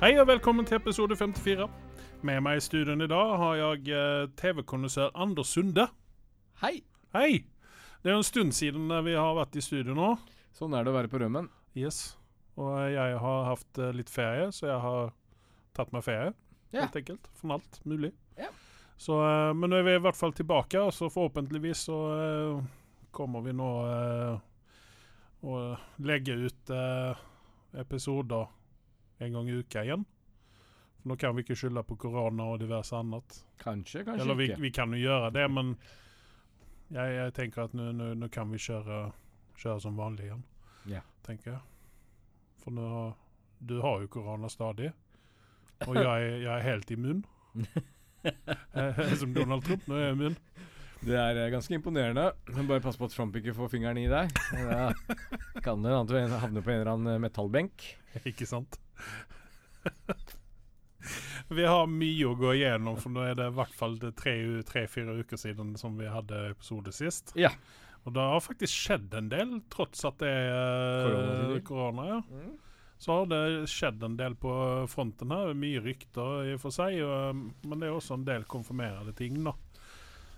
Hei og velkommen til episode 54. Med meg i studioen i dag har jeg eh, TV-kondisør Anders Sunde. Hei! Hei! Det er jo en stund siden eh, vi har vært i studio nå. Sånn er det å være på rømmen. Yes. Og eh, jeg har hatt eh, litt ferie, så jeg har tatt meg ferie. Ja. Helt enkelt. Fra alt mulig. Ja. Så, eh, men nå er vi i hvert fall tilbake, og så forhåpentligvis så eh, kommer vi nå eh, å legge ut eh, episoder en gang i uka igjen. For nå kan vi ikke skylde på korona og diverse annet. Kanskje, kanskje Eller vi, ikke. vi kan jo gjøre det, men jeg, jeg tenker at nå- kan vi kjøre, kjøre som vanlig igjen. Ja. Tenker jeg. For nå Du har jo korona stadig. Og jeg, jeg er helt immun. Eh, som Donald Trump. Nå er jeg immun. Det er eh, ganske imponerende. Men bare pass på at Trump ikke får fingeren i deg. Da kan det hende du havner på en eller annen eh, metallbenk. Ikke sant? vi har mye å gå igjennom, for nå er det i hvert fall tre-fire tre, uker siden som vi hadde episode sist. Ja. Og det har faktisk skjedd en del, tross at det er eh, korona. ja. Så har det skjedd en del på fronten her. Mye rykter i og for seg, og, men det er også en del konfirmerende ting, da.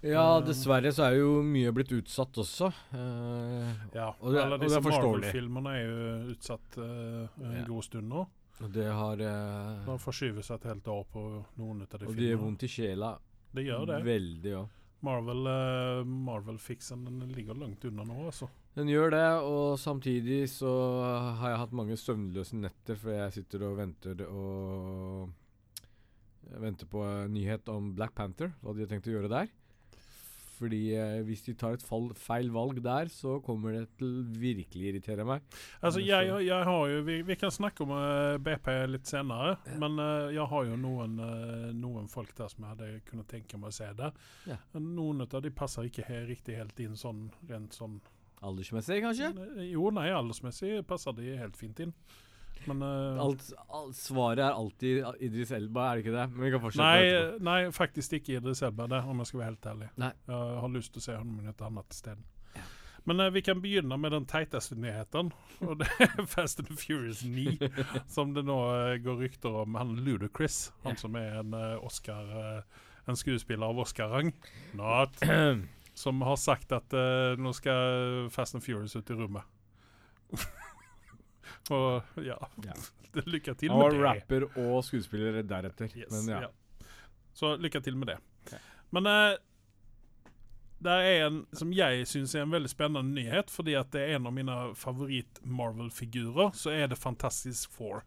Ja, dessverre så er jo mye blitt utsatt også. Uh, Ja, Og det Alle disse. Marvel-filmene er jo utsatt uh, en Ja. god stund nå. og det har uh, De forskyver seg et helt år på noen av de Og det gjør vondt i sjela. Det gjør det. Veldig ja. Marvel, uh, Marvel-fiksen den ligger langt unna nå, altså. Den gjør det, og samtidig så har jeg hatt mange søvnløse netter, for jeg sitter og venter og jeg venter på en nyhet om Black Panther, hva de har tenkt å gjøre der. Fordi eh, hvis de tar et fall, feil valg der, så kommer det til virkelig irritere meg. Altså, jeg, jeg, jeg har jo Vi, vi kan snakke om uh, BP litt senere, men uh, jeg har jo noen, uh, noen folk der som jeg hadde kunnet tenke meg å se der. Ja. Noen av de passer ikke her, riktig helt inn sånn rent sånn Aldersmessig, kanskje? Eh, Jo, nei, aldersmessig passer de helt fint inn. Men uh, Alt, alt, svaret er alltid Idris Elba, er det ikke det? Men vi kan fortsette Nei, nei, faktisk ikke Idris Elba, det, om jeg skal være helt ærlig. Nei. Jeg har lyst til å se ham et annet sted. Men eh, vi kan begynne med den teiteste nyheten, og det er Fast and Furious 9. som det nå eh, går rykter om. Han Ludacris, han som er en eh, Oscar eh, En skuespiller av Oscar-rang. Som har sagt at eh, nå skal Fast and Furious ut i rommet. og ja, Ja. lykke til med og det. rapper og skuespiller deretter. Yes, Men ja. ja. Så lykke til med det. Okay. Men eh, det er en som jeg syns er en veldig spennende nyhet, fordi at det er en av mine favoritt-Marvel-figurer, så er det Fantastisk Four.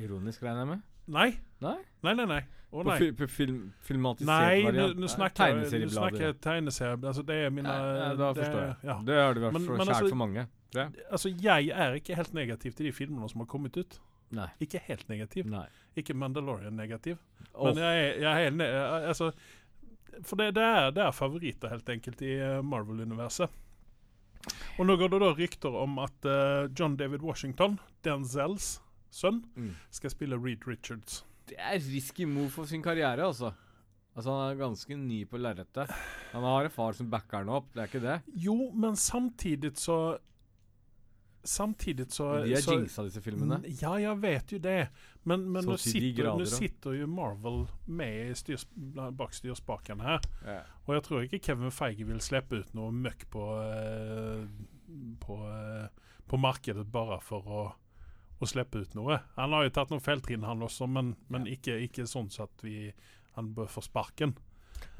Ironisk, regner jeg med? Nei, Nei? nei, nei. nei. Oh, nei. på film, filmatisert Nei, variant? Nei, nå Tegneseriebladet. snakker jeg tegneserie. Altså, det er mine Ja, ja, da det, forstår jeg. Ja. Det har du vært Men- for men kjært altså- for mange. Jeg. Altså, jeg er ikke helt negativ til de filmene som har kommet ut. Nei. Ikke helt negativ. Nei. Ikke Mandalorian-negativ. Oh. Men jeg jeg er helt eh, altså, For det, det, er, det er favoritter, helt enkelt, i eh, Marvel-universet. Og nå går det da rykter om at uh, John David Washington, Denzels sønn, mm. skal spille Reed Richards. Det er risky move for sin karriere, altså. Altså Han er ganske ny på lerretet. Han har en far som backer han opp, det er ikke det? Jo, men samtidig så Samtidig så De er jinxa, disse filmene. Ja, jeg vet jo det. Men, men nå, sitter, nå sitter jo Marvel med styrs, bak styrspaken her. Ja. Og jeg tror ikke Kevin Feige vil slippe ut noe møkk på, eh, på, eh, på markedet bare for å, å slippe ut noe. Han har jo tatt noen felttrinn, han også, men, men ikke, ikke sånn så at vi, han bør få sparken.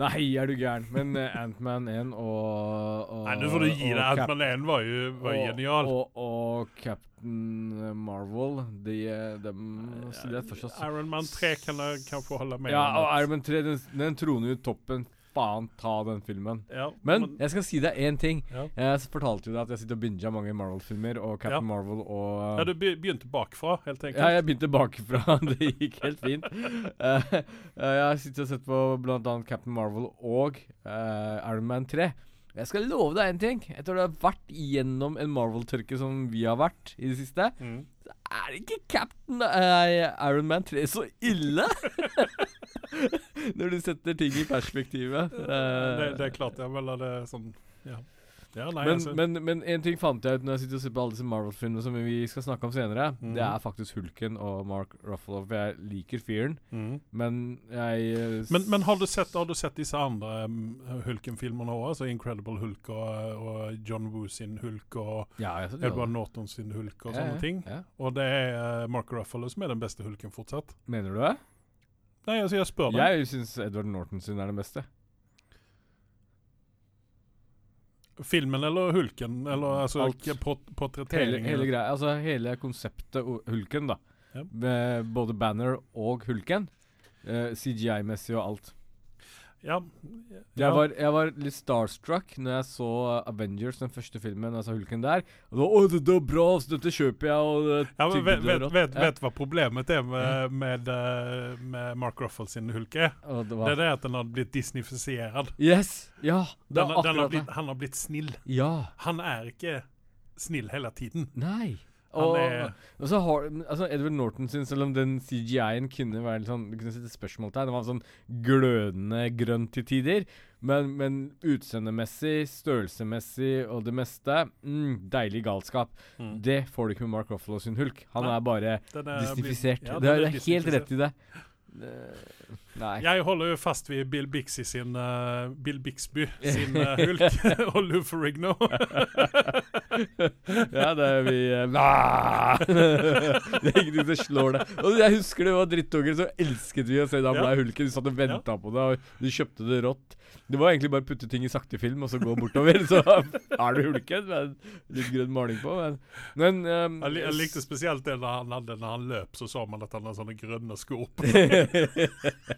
Nei, er du gæren. Men uh, Antman 1 og, og Nei, nå får du gi deg. Antman Ant-Man 1 var jo, var og- genial. Og, og Captain Marvel, de, de, de, de Iron Man 3 kan jeg kan få holde med Ja, og Iron Man 3, den, den troner jo toppen. Faen ta den filmen. ja, Men jeg skal si deg én ting. ja. Jeg fortalte jo deg at jeg sitter og binga mange Marvel-filmer, og Captain Ja. Marvel og ja, du begynte bakfra, helt enkelt. Ja, jeg begynte bakfra. det gikk helt fint. Uh, jeg har sittet og sett på bl.a. Captain Marvel og uh, Iron Man 3. Jeg skal love deg en ting. Etter å ha vært igjennom en Marvel-tørke som vi har vært i det siste, Mm. er ikke Captain uh, Iron Man 3 så ille? Når du setter ting i perspektivet. det, Eh, det er klart, jeg vel det sånn ja. Ja, nei, Men, altså, men, men en ting fant jeg ut når jeg sitter og ser på alle disse Marvel-filmene som vi skal snakke om senere. Mm. Det er faktisk Hulken og Mark Ruffalo. For jeg liker fyren, mm. men jeg eh, men, men har, du sett, har du sett disse andre um, Hulken-filmene òg? Altså Incredible Hulk og, og John Woo sin Hulk og ja, Edward. Norton sin Hulk og Ja, sånne ting. Og det er uh, Mark Ruffalo som er den beste Hulken fortsatt. Mener du det? Nei, altså jeg spør deg. Jeg syns Edward Norton sin er den beste. Filmen eller Hulken? Eller altså Alt. Hele, portretteringen? hele greia, altså hele konseptet Hulken, da. Ja. Både Banner og Hulken. Uh, CGI-messig og alt. Ja. Jeg, var, jeg var litt starstruck når jeg så Avengers, den første filmen. Jeg så Hulken der. Og da, Å, det er bra, så dette kjøper jeg. Og det Ja, men vet, det vet, vet, Ja. vet hva problemet er med, med, eh, med Mark Ruffalo sin Hulk er? Det Det er det at den har blitt disnifisert. Yes! Ja, Den, den har blitt, han har blitt snill. Ja. Han er ikke snill hele tiden. Nei. Og, er og så har altså Edward Norton sin, selv om den CGI-en kunne være litt sånn Du kunne sette spørsmålstegn. Den var sånn glødende grønn til tider. Men, men utseendemessig, størrelsemessig og det meste mm, Deilig galskap. Mm. Det får du ikke med Mark Ruffalo sin hulk. Han Nei. er bare er disnifisert. ja, det er, er helt rett i det. Eh, nei. Jeg holder jo fast ved Bill Bixby sin uh, Bill Bixby sin uh, Hulk og Lou Ferrigno. ja, det er vi uh, Det er ingenting som slår det. Og jeg husker det var drittunger, så elsket vi å se da han Ja. ble hulken. Du satt og venta på det, og du kjøpte det rått. Det var egentlig bare å putte ting i sakte film og så gå bortover. Så er du hulken med litt grønn maling på. Men, men um, Jeg, lik, jeg likte spesielt det når han, hadde, når han løp, så så man at han hadde sånne grønne sko på.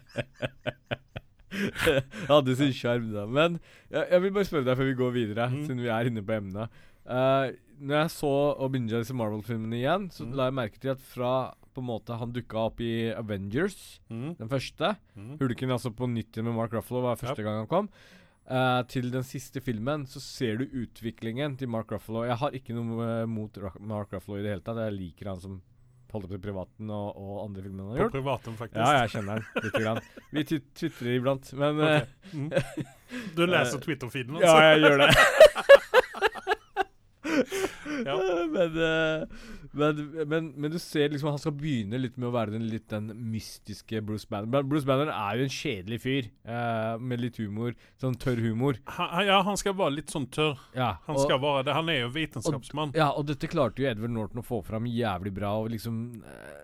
Hadde sin sjarm, da. Men jeg, jeg vil bare spørre deg før vi går videre, mm. siden vi er inne på emnet. Uh, når jeg så og binga disse Marvel-filmene igjen, så mm. la jeg merke til at fra på en måte han dukka opp i Avengers, Mm. den første Mm. Hulken altså på nytt igjen med Mark Ruffalo var første gang han kom. Uh, til den siste filmen så ser du utviklingen til Mark Ruffalo. Jeg har ikke noe eh, mot Mark Ruffalo i det hele tatt. Jeg liker han som holder på i privaten og, og andre filmer han har På privaten, faktisk. Ja, jeg kjenner den lite grann. Vi tvitrer iblant, men okay. Mm. Du leser Twitter-feeden, Ja, altså? jeg gjør det. Ja. men, eh, men, men, men du ser liksom han skal begynne litt med å være den litt den mystiske Bruce Banner. Bruce Banner er jo en kjedelig fyr, eh, med litt humor. Sånn tørr humor. Ha, ja, han skal være litt sånn tørr. Ja, Han og, skal være det. Han er jo vitenskapsmann. ja, og dette klarte jo Edward Norton å få fram jævlig bra. Og liksom eh,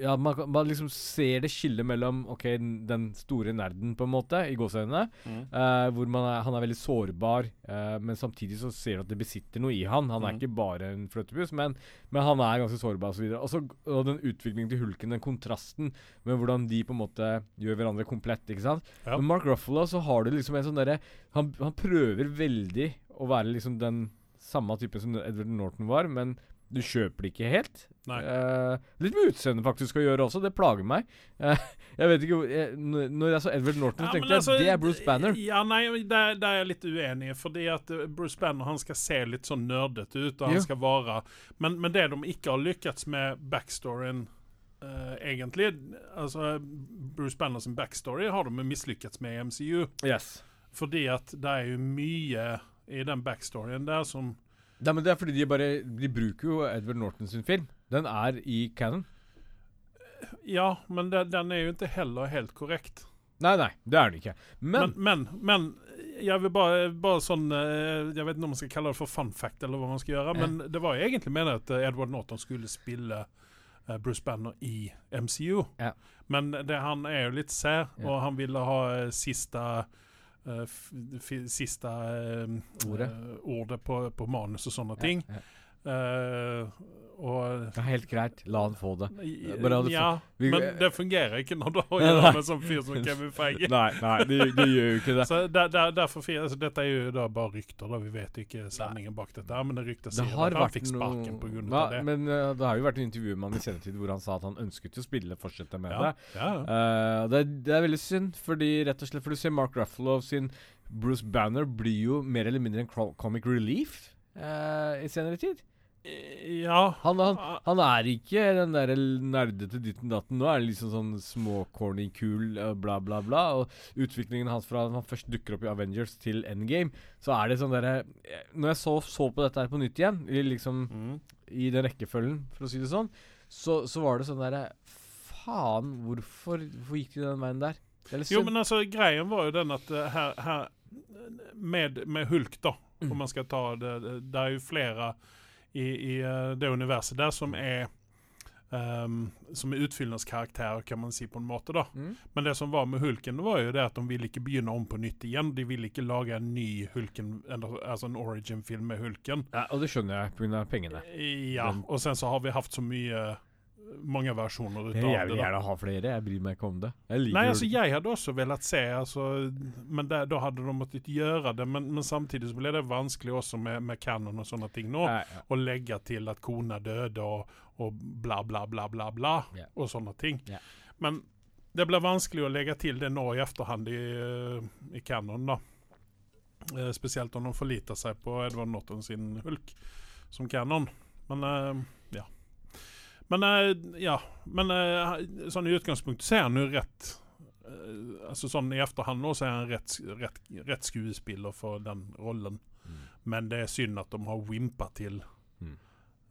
Ja, man, man liksom ser det skillet mellom Ok, den, den store nerden, på en måte, i gåseøynene. Mm. uh, hvor man er, han er veldig sårbar, uh, men samtidig så ser du at det besitter noe i han. Han er Mhm. ikke bare en fløtepus, men, men han er ganske sårbar osv. Og, så- og den utviklingen til Hulken, den kontrasten med hvordan de på en måte gjør hverandre komplett. ikke sant? Ja. Med Mark Ruffalo så har du liksom en sånn derre han, han prøver veldig å være liksom den samme typen som Edward Norton var, men du kjøper det ikke helt. Eh, litt med utseendet faktisk å gjøre også, det plager meg. Uh, jeg vet ikke jeg, Når jeg så Edward Norton, Ja, tenkte jeg altså, det er Bruce Banner. Ja, nei, der, der er jeg litt uenig. Fordi at eh, Bruce Banner han skal se litt sånn nerdete ut. Og han Ja. skal være men, men det de ikke har lykkes med backstoryen uh, egentlig Altså Bruce Banner sin backstory har de mislykkes med i MCU. Yes. Fordi at det er jo mye i den backstoryen der som Nei, men det er fordi de bare De bruker jo Edward Norton sin film. Den er i canon. Ja, men det, den er jo ikke heller helt korrekt. Nei, nei, det er den ikke. Men, Men, men, men jeg vil bare, bare sånn eh, Jeg vet ikke om man skal kalle det for fun fact, eller hva man skal gjøre, men det var egentlig meningen at eh, Edward Norton skulle spille eh, Bruce Banner i MCU. Ja. Men det, han er jo litt sær, og han ville ha siste Siste eh, Ordet. eh, ordet på, på manus og sånne ting. Eh, og Det er helt greit. La han få det. Ja, vi- men det fungerer ikke når du har å gjøre med sånn fyr som Kevin Feige. Nei, nei, det, de gjør jo ikke det. Så der, der, derfor, altså, dette er jo da bare rykter, da. vi vet ikke sendingen bak dette. Men det ryktet Det sier har at han fikk sparken grunn det. Men uh, det har jo vært en intervju med han i senetid hvor han sa at han ønsket å spille, fortsette med Ja, det. ja, ja. Eh, det, det er veldig synd, fordi rett og slett For du ser Mark Ruffalo sin Bruce Banner blir jo mer eller mindre en comic relief eh, i senere tid. Ja. Han, han, han er ikke den der nerdete ditten datten. Nå er det liksom sånn småcorny, kul, eh, bla, bla, bla. Og utviklingen hans fra han først dukker opp i Avengers til Endgame, så er det sånn derre eh, Når jeg så, så på dette her på nytt igjen, i liksom Mm. i den rekkefølgen, for å si det sånn, så, så var det sånn derre Faen, hvorfor, hvorfor gikk de den veien der? Er Jo, men altså, greien var jo den at uh, her, her med, med Hulk, da, Mm. om man skal ta det det- er jo flere i, i eh, det universet der som er Um, Som er utfyllnadskarakterer, kan man si, på en måte. da Mm. Men det som var med Hulken, var jo det at de ville ikke begynne om på nytt igjen. De ville ikke lage en ny Hulken, eller, altså en origin-film med Hulken. Ja, og det skjønner jeg pga. pengene. Ja, Den- og sen så har vi hatt så mye mange versjoner ut av jeg vil gjerne ha flere. Jeg bryr meg ikke om det. Jeg Nei, altså jeg hadde også velat se, altså, men det, da hadde de måttet gjøre det. Men, men samtidig så ble det vanskelig også med, med canon og sånne ting nå. Ja, ja. Å legge til at kona døde og, og bla, bla, bla, bla, bla, Ja. og sånne ting. Ja. Men det ble vanskelig å legge til det nå i etterhånd i, eh, i canon, da. Eh, spesielt om de forliter seg på Edvard Norton sin Hulk som canon. Men eh. Men eh, ja. Men eh, sånn i utgangspunktet så er han jo rett eh, Altså sånn i etterhånd nå så er han rett, rett, rett skuespiller for den rollen. Mm. Men det er synd at de har wimpa til Mm.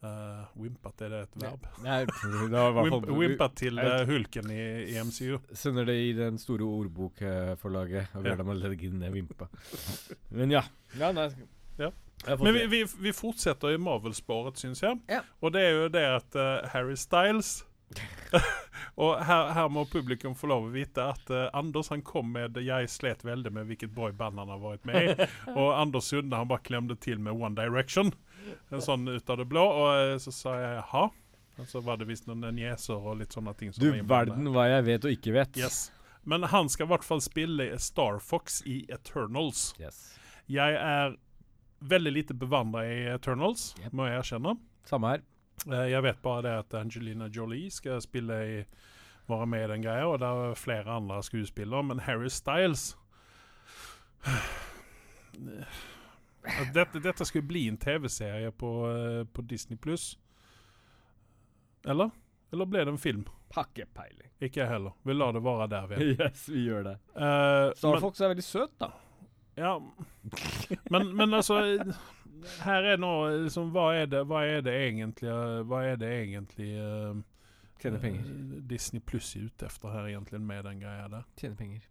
eh, Wimpat, er det et verb? Nei, det var Wimp, Wimpa til eh, Hulken i, i MCU. Sender det i den store ordbokforlaget og ber dem å legge ned Wimpa. Men ja. ja nei. Ja. Men vi, vi, vi fortsetter i Marvel-sporet, syns jeg. Ja. Og det er jo det at uh, Harry Styles Og her, her må publikum få lov å vite at uh, Anders han kom med Jeg slet veldig med hvilket boyband han har vært med i. og Anders Sunde han bare klemte til med One Direction. En sånn ut av det blå. Og uh, så sa jeg jaha. Og så var det visst noen nieser og litt sånne ting. som Du verden hva jeg vet og ikke vet. Yes. Men han skal i hvert fall spille Star Fox i Eternals. Yes. Jeg er veldig lite bevandra i Eternals, Yep. må jeg erkjenne. Samme her. Eh, Jeg vet bare det at Angelina Jolie skal spille i være med i den greia, og det er flere andre skuespillere, men Harry Styles dette, dette skulle bli en TV-serie på, eh, på Disney pluss. Eller? Eller ble det en film? Pakkepeiling. Ikke jeg heller. Vi lar det være der. Vi. Yes, vi gjør det. Uh, Star Fox er veldig søt, da. Ja, men, men altså Her er nå liksom Hva er det, hva er det egentlig Hva er det egentlig uh, Tjene penger. eh, Disney Pluss er ute etter her egentlig med den greia der? Tjene penger.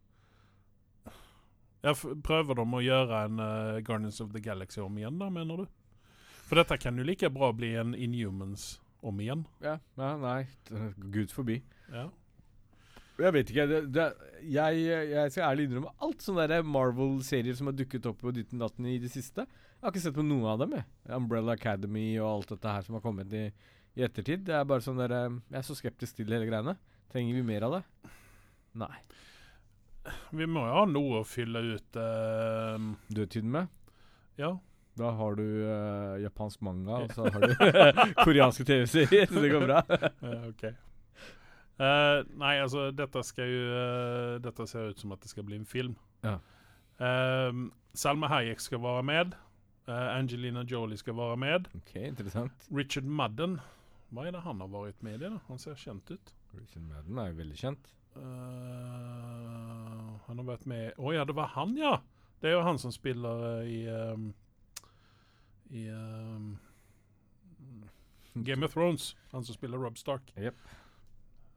Ja, prøver de å gjøre en uh, Guardians of the Galaxy om igjen, da, mener du? For dette kan jo like bra bli en Inhumans om igjen. Ja, ja nei. Gud forbi. Ja. Jeg vet ikke. Det, det, jeg, jeg skal ærlig innrømme alt sånne Marvel-serier som har dukket opp på Ditten Datten i det siste. Jeg har ikke sett på noen av dem. jeg. Umbrella Academy og alt dette her som har kommet i, i ettertid. Det er bare sånn der, eh, Jeg er så skeptisk til hele greiene. Trenger vi mer av det? Nei. Vi må jo ha noe å fylle ut uh, Dødtiden med. Ja. Da har du uh, japansk manga, og så har du koreanske TV-serier. Så det går bra. Ok. Eh, nei, altså dette skal jo uh, Dette ser ut som at det skal bli en film. Ja. Uh, Salma Hayek skal være med. Eh, Angelina Jolie skal være med. ok, interessant. Richard Madden Hva er det han har vært med i? da? Han ser kjent ut. Richard Madden er jo veldig kjent. Han har vært med Å ja, det var han, ja! Det er jo han som spiller i um, I um, Game of Thrones. Han som spiller Rob Stark. Jep.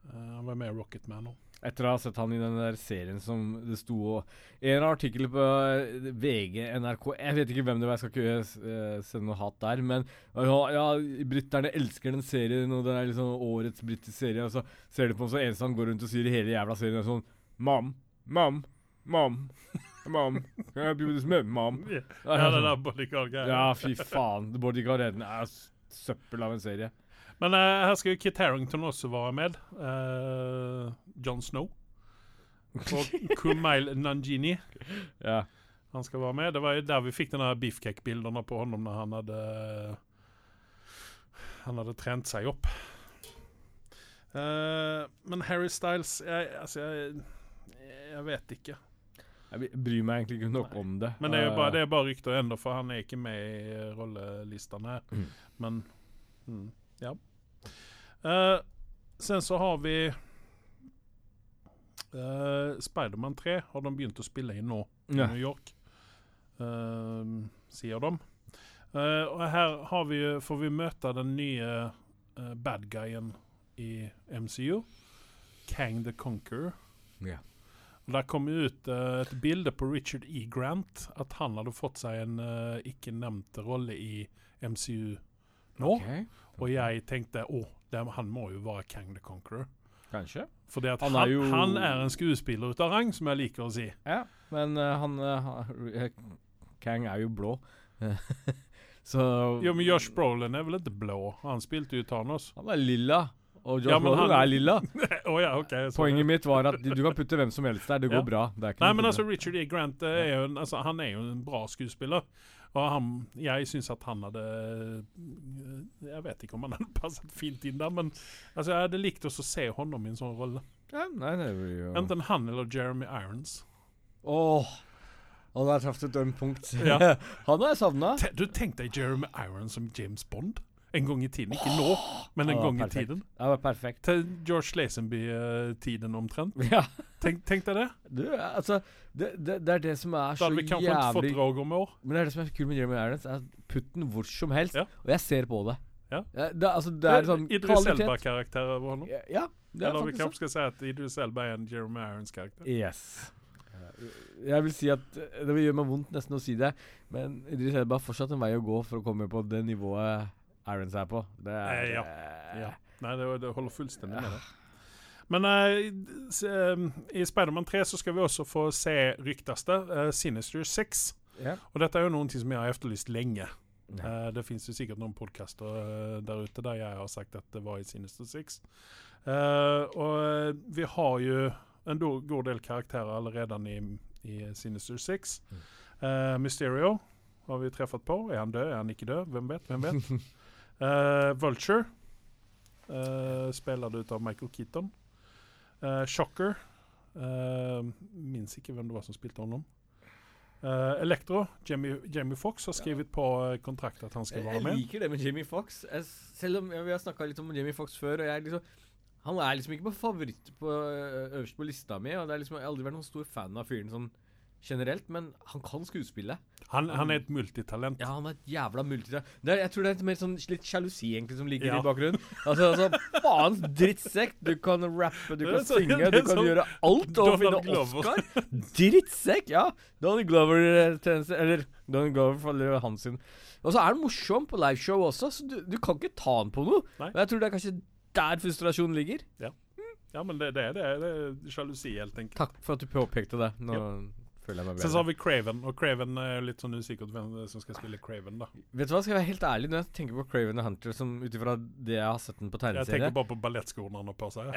Eh, han var med i Rocketman òg. Etter å ha sett han i den der serien som det sto og En artikkel på eh, VG, NRK Jeg vet ikke hvem det var, jeg skal ikke eh, sende noe hat der. Men ja, ja briterne elsker den serien, og den er liksom årets britiske serie. Og så ser du på ham så eneste han går rundt og sier i hele jævla serien, er sånn Mam, mam, mam, mam. Can I with this, mom? Ja, det der bodyguard-greia. Ja, fy faen. Bodyguard-eden er søppel av en serie. Men uh, her skal jo Kit Harington også være med. Uh, John Snow. Og Kumail Nanjini. Ja. Han skal være med. Det var jo der vi fikk denne beefcake-bildene på honom når han hadde Han hadde trent seg opp. Uh, men Harry Styles jeg, Altså, jeg, jeg vet ikke. Jeg bryr meg egentlig ikke nok om det. Men det er jo bare, Eh, det er bare rykter ennå, for han er ikke med i rollelistene her. Mm. Men Mm. Ja. Eh, sen så har vi uh, Spiderman 3 har de begynt å spille inn nå i. New York. Uh, sier de. Uh, og her har vi, får vi møte den nye uh, bad guyen i MCU. Kang the Conqueror. Ja. Og Der kom ut uh, et bilde på Richard E. Grant. At han hadde fått seg en uh, ikke nevnt rolle i MCU nå. Okay. Og jeg tenkte å, det, han må jo være Kang the Conqueror. Kanskje. Fordi Han han, er han, er en skuespiller ut av rang, som jeg liker å si. Ja, men uh, han, uh, Kang er jo blå. Så Jo, men Josh Brolin er vel ikke blå? Han spilte jo Thanos. Han er lilla. Og Josh Ja, Brolin han- er lilla. oh, ja, okay. Poenget mitt var at du kan putte hvem som helst der. Det går Ja. bra. Det Nei, men altså. Richard E. Grant er jo en, altså, han er jo en bra skuespiller. Og han, jeg syns at han hadde Jeg vet ikke om han hadde passet fint inn der, men altså, jeg hadde likt å se honom i en sånn rolle. ja, Nei, det blir jo Enten han eller Jeremy Irons. Åh Og der traff et ømt punkt. Ja. han har jeg savna. Du tenk deg Jeremy Irons som James Bond? En gang i tiden. Ikke nå, men en gang gang i perfekt. tiden. Det var perfekt. Til George Lazenby-tiden omtrent. Ja. Tenk, tenk deg det. Du, altså det, det, det er det som er så jævlig Da hadde vi kanskje ikke drag om i år. Men det er det som er kult med Jeremy Irons. Er Putt den hvor som helst, Ja. og jeg ser på det. Ja. det, altså, det er sånn Idris. Elba-karakter over ham. Ja, ja, er Eller vi kanskje skal si at Idris Elba er en Jeremy Irons-karakter. Yes. Jeg vil si at eh, Det vil gjøre meg vondt nesten å si det, men Idris Elba har fortsatt en vei å gå for å komme på det nivået Irons er på. Det er Eh, ja. eh, Ja. Nei, det, det holder fullstendig med det. Men uh, i Spiderman 3 så skal vi også få se ryktes det, eh, Sinister 6. ja. Og dette er jo noen ting som jeg har efterlyst lenge. Ja. Eh, det finnes jo sikkert noen podkaster uh, der ute der jeg har sagt at det var i Sinister Six. Eh, og vi har jo en god del karakterer allerede i, i Sinister 6. Mm. Mysterio har vi treffet på. Er han død? Er han ikke død? Hvem vet? Hvem vet? Eh, Vulture, uh, spiller ut av Michael Keaton. Uh, Shocker, uh, minns ikke hvem det var som spilte honom. Uh, Electro, Jamie, Jamie Fox har skrevet på eh, kontrakt at han skal være med. jeg liker det med Jamie Fox Selv om ja, vi har snakka litt om Jamie Fox før, og jeg liksom han er liksom ikke på favoritt på øverst på lista mi. Og det er liksom, Jeg har aldri vært noen stor fan av fyren sånn generelt, men han kan skuespille. Han, han er et multitalent. Ja, han er et jævla multitalent. Er- Jeg tror det er mer sånn litt sjalusi egentlig som ligger Ja. i bakgrunnen. Altså, altså Faens drittsekk! Du kan rappe, du kan så- synge, du kan sånn gjøre alt og finne. Oscar. Drittsekk! Ja. Donny Glover-tjeneste Eller Donald Glover faller hans sin. Og så er han morsom på liveshow også, så du, du kan ikke ta han på noe. Nei. Og jeg tror det er kanskje der frustrasjonen ligger. Ja, men det, det er det. Det er sjalusi, helt enkelt. Takk for at du påpekte det. Nå føler Sen så har vi Craven, og Craven er jo litt sånn usikkert hvem som skal spille Craven, da. Vet du hva, skal jeg være helt ærlig når jeg tenker på Craven og Hunter, som ut ifra det jeg har sett den på tegneserie Jeg tenker bare på ballettskoene han har på seg.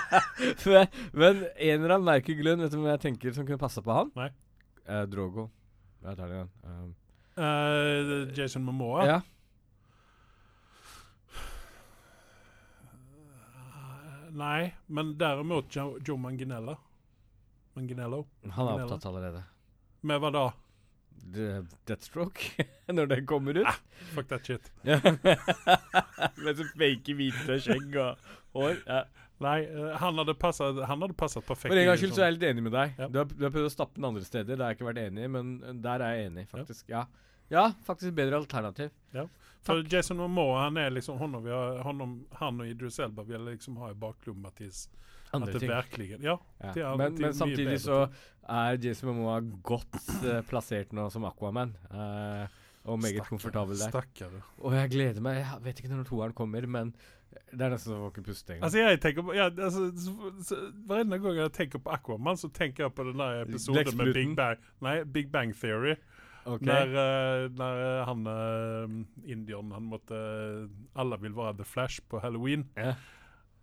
men, en eller annen merkelig grunn, vet du hva jeg tenker som kunne passa på han? Nei. Eh, Drogo. Jeg tar det igjen. Um, Uh, Jason Momoa. ja. Nei, men derimot Joe, Joe Manginella. Manginello. Han er opptatt allerede. Med hva da? The Deathstroke, når den kommer ut. Fuck that shit. Med så fake hvite skjegg og hår. Ja. Nei, eh, han hadde passet, han hadde passet perfekt. For en i gangs skyld så sånn- er jeg litt enig med deg. Ja. Du, har, du har prøvd å stappe den andre steder. det har jeg ikke vært enig, men der er jeg enig, faktisk. Ja, ja faktisk bedre alternativ. Ja. For Jason Momoa, han er liksom honom vi har, honom, han og Idris Elba vil liksom ha i baklomma tills at Andre det ting. virkelig Ja. Ja. til- Men, men samtidig så er Jason Momoa godt uh, plassert nå som Aquaman. Uh, og meget Stakker, komfortabel der. Stakker. Og jeg gleder meg. Jeg vet ikke når toeren kommer, men det er nesten så jeg ikke puste engang. Altså jeg tenker på ja, altså, så, så, Varenda gang jeg tenker på Aquaman, så tenker jeg på den der episoden med Big Bang Nei, Big Bang Theory. Okay. Når, eh, når han uh, indieren Han måtte Alle vil være The Flash på halloween. Ja.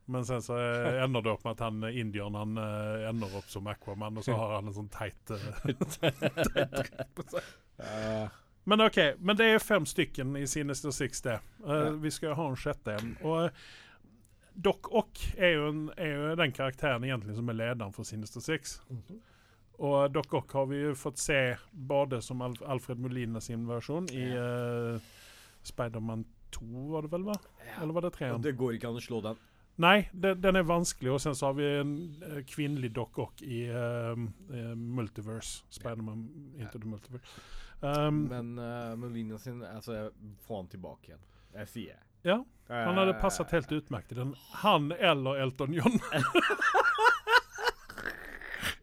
Men sen så eh, ender det opp med at han eh, indieren han eh, ender opp som Aquaman, og så har han en sånn teit dritt på seg. Men OK. Men det er fem stykken i Sinister Six, det. Uh, Ja. Vi skal ha en sjette en. Og Doc Ock er jo, en, er jo den karakteren egentlig som er lederen for Sinister Six. Og Doc Ock har vi jo fått se både som Alf Alfred Molina sin versjon i uh, Spiderman 2, var det vel? va? Eller var det tre? Og det går ikke an å slå den. Nei, den, den er vanskelig. Og sen så har vi en uh, kvinnelig dock Ock i uh, eh, Multiverse. Spiderman Into the Multiverse. Um, Men uh, Molina sin Altså, jeg får han tilbake igjen. Jeg sier jeg. ja, han hadde Eh, passet helt utmerket i den. Han eller Elton John.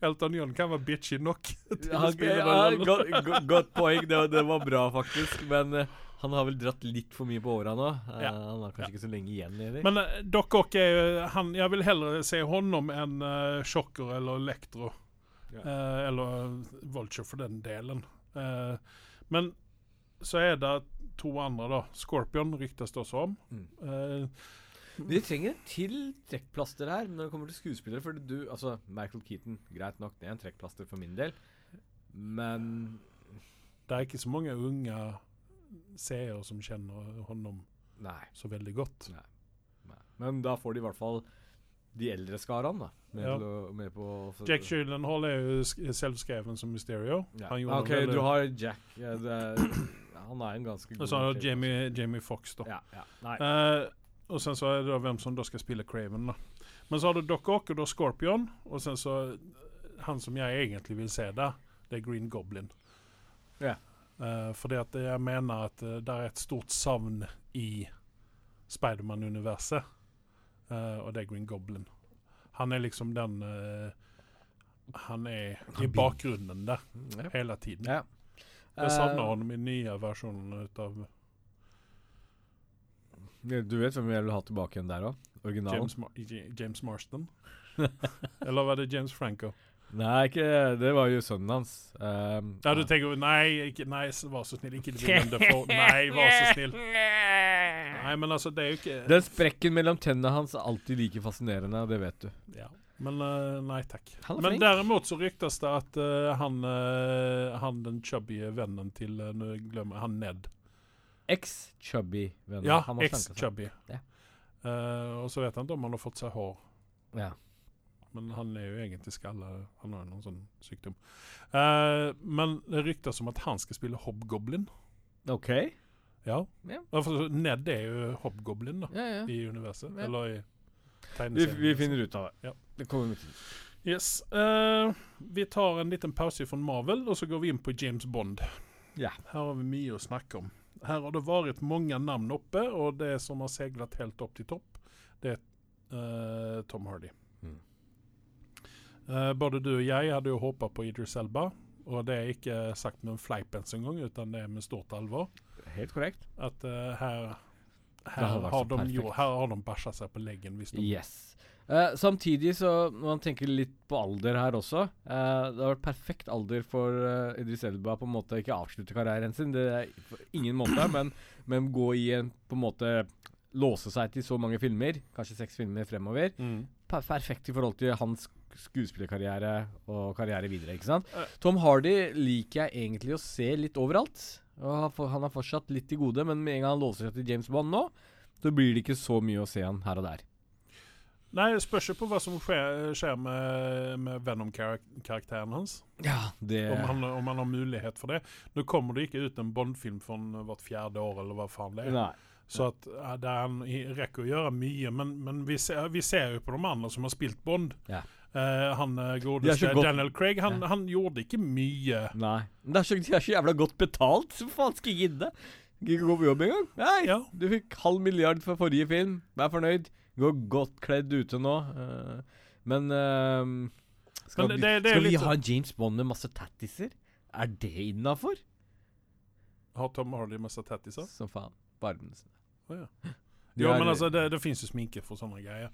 Elton John kan være bitchy nok til å spille den rollen. godt, poeng. Det, var- det var bra, faktisk. Men eh, han har vel dratt litt for mye på åra nå. Ja. Uh, Han har kanskje ikke så lenge igjen. Eller? Men uh, Doc Ock er jo han, Jeg vil heller se honom enn uh, Sjokker eller Elektro. Ja. Uh, eller Vulture, for den delen. Eh, men så er det to andre, da. Scorpion ryktes det også om. Mm. Eh, Vi trenger en til trekkplaster her når det kommer til skuespillere. For du, altså Michael Keaton, greit nok, det er en trekkplaster for min del. Men det er ikke så mange unge seere som kjenner honom Nei. så veldig godt. nei. Men da får de i hvert fall de eldre skarene, da. Med, Ja. å, med på Jack Gyllenhaal er jo selvskreven som Mysterio. Ja. Han OK, du har Jack. Ja, er, han er en ganske god Og så har du Jamie, Jamie Fox, da. Ja, ja. Nei. Eh, og sen så er det da hvem som da skal spille Craven. da. Men så har du Doc Ock og da Scorpion. Og sen så han som jeg egentlig vil se der, det er Green Goblin. Ja. Uh, fordi at jeg mener at uh, det er et stort savn i Spiderman-universet. uh, og det er Green Goblin. Han er liksom den Han er i bakgrunnen der Ja. hele tiden. ja. Jeg savner ham i nye versjoner av Du vet hvem jeg vil ha tilbake igjen der òg? Originalen. James, Mar James Marston. Eller var det James Franco? Nei, ikke det. var jo sønnen hans. Um, Ja, du tenker Nei, ikke, nei, vær så snill. Ikke Willem Defoe. Nei, vær så snill. Nei, men altså, det er jo ikke Den sprekken mellom tennene hans er alltid like fascinerende, det vet du. ja. Men uh, nei takk. Men derimot så ryktes det at uh, han, uh, han den chubby vennen til Nå glemmer jeg han Ned. Ja, har slanket seg. ex-chubby. Ja. Og så vet han ikke om han har fått seg hår. Ja. Men han er jo egentlig skalla. Han har jo noen sånn sykdom. Eh, men det ryktes om at han skal spille Hobgoblin. OK. Ja. Ja. Altså, Ned er jo Hobgoblin da, Ja, ja. i universet. Ja. Eller i Vi, tegneserien. vi finner ut av det. Ja. Det kommer vi til. Yes. eh, vi tar en liten pause fra Marvel, og så går vi inn på James Bond. Ja. Her har vi mye å snakke om. Her har det vært mange navn oppe, og det som har seglet helt opp til topp, det er uh, Tom Hardy. Eh, både du og jeg hadde jo håpa på Idris Elba, og det er ikke sagt med en fleip engang, en utan det er med stort alvor. Helt korrekt. At eh, her, her, har de jo, her har de bæsja seg på leggen. Hvis de, Yes. Uh, samtidig, så når man tenker litt på alder her også uh, Det har vært perfekt alder for uh, Idris Elba på en måte ikke avslutte karrieren sin. Det er på ingen måte, men, men gå i en på en måte Låse seg til så mange filmer, kanskje seks filmer fremover. Mm. Per perfekt i forhold til hans skuespillerkarriere og karriere videre. ikke sant? Tom Hardy liker jeg egentlig å se litt overalt. Og han har fortsatt litt til gode, men med en gang han låser seg til James Bond nå, så blir det ikke så mye å se han her og der. Nei, det spørs jo på hva som skjer, skjer med, med Venom-karakteren hans. Ja, det Om, han, om han har mulighet for det. Nå kommer det ikke ut en Bond-film for hvert fjerde år, eller hva faen det er. Nei. Så at ja, det er rekker å gjøre mye, men, men vi, ser, vi ser jo på de andre som har spilt Bond. Ja. Eh, han eh, De godeste godt- Daniel Craig, han, Ja. han gjorde ikke mye. Nei. Men det er så, de er så jævla godt betalt, så faen skal jeg gidde? Ikke gå på jobb engang? Nei. Ja. Du fikk halv milliard for forrige film. Vær fornøyd. Går godt kledd ute nå. Uh, men uh, skal, Men det- det er skal vi ha James Bond med masse tattiser? Er det innafor? Har Tom Hardy masse tattiser? Som faen. Barmene Å, ja. De Jo, er- men altså, det, det fins jo sminke for sånne greier.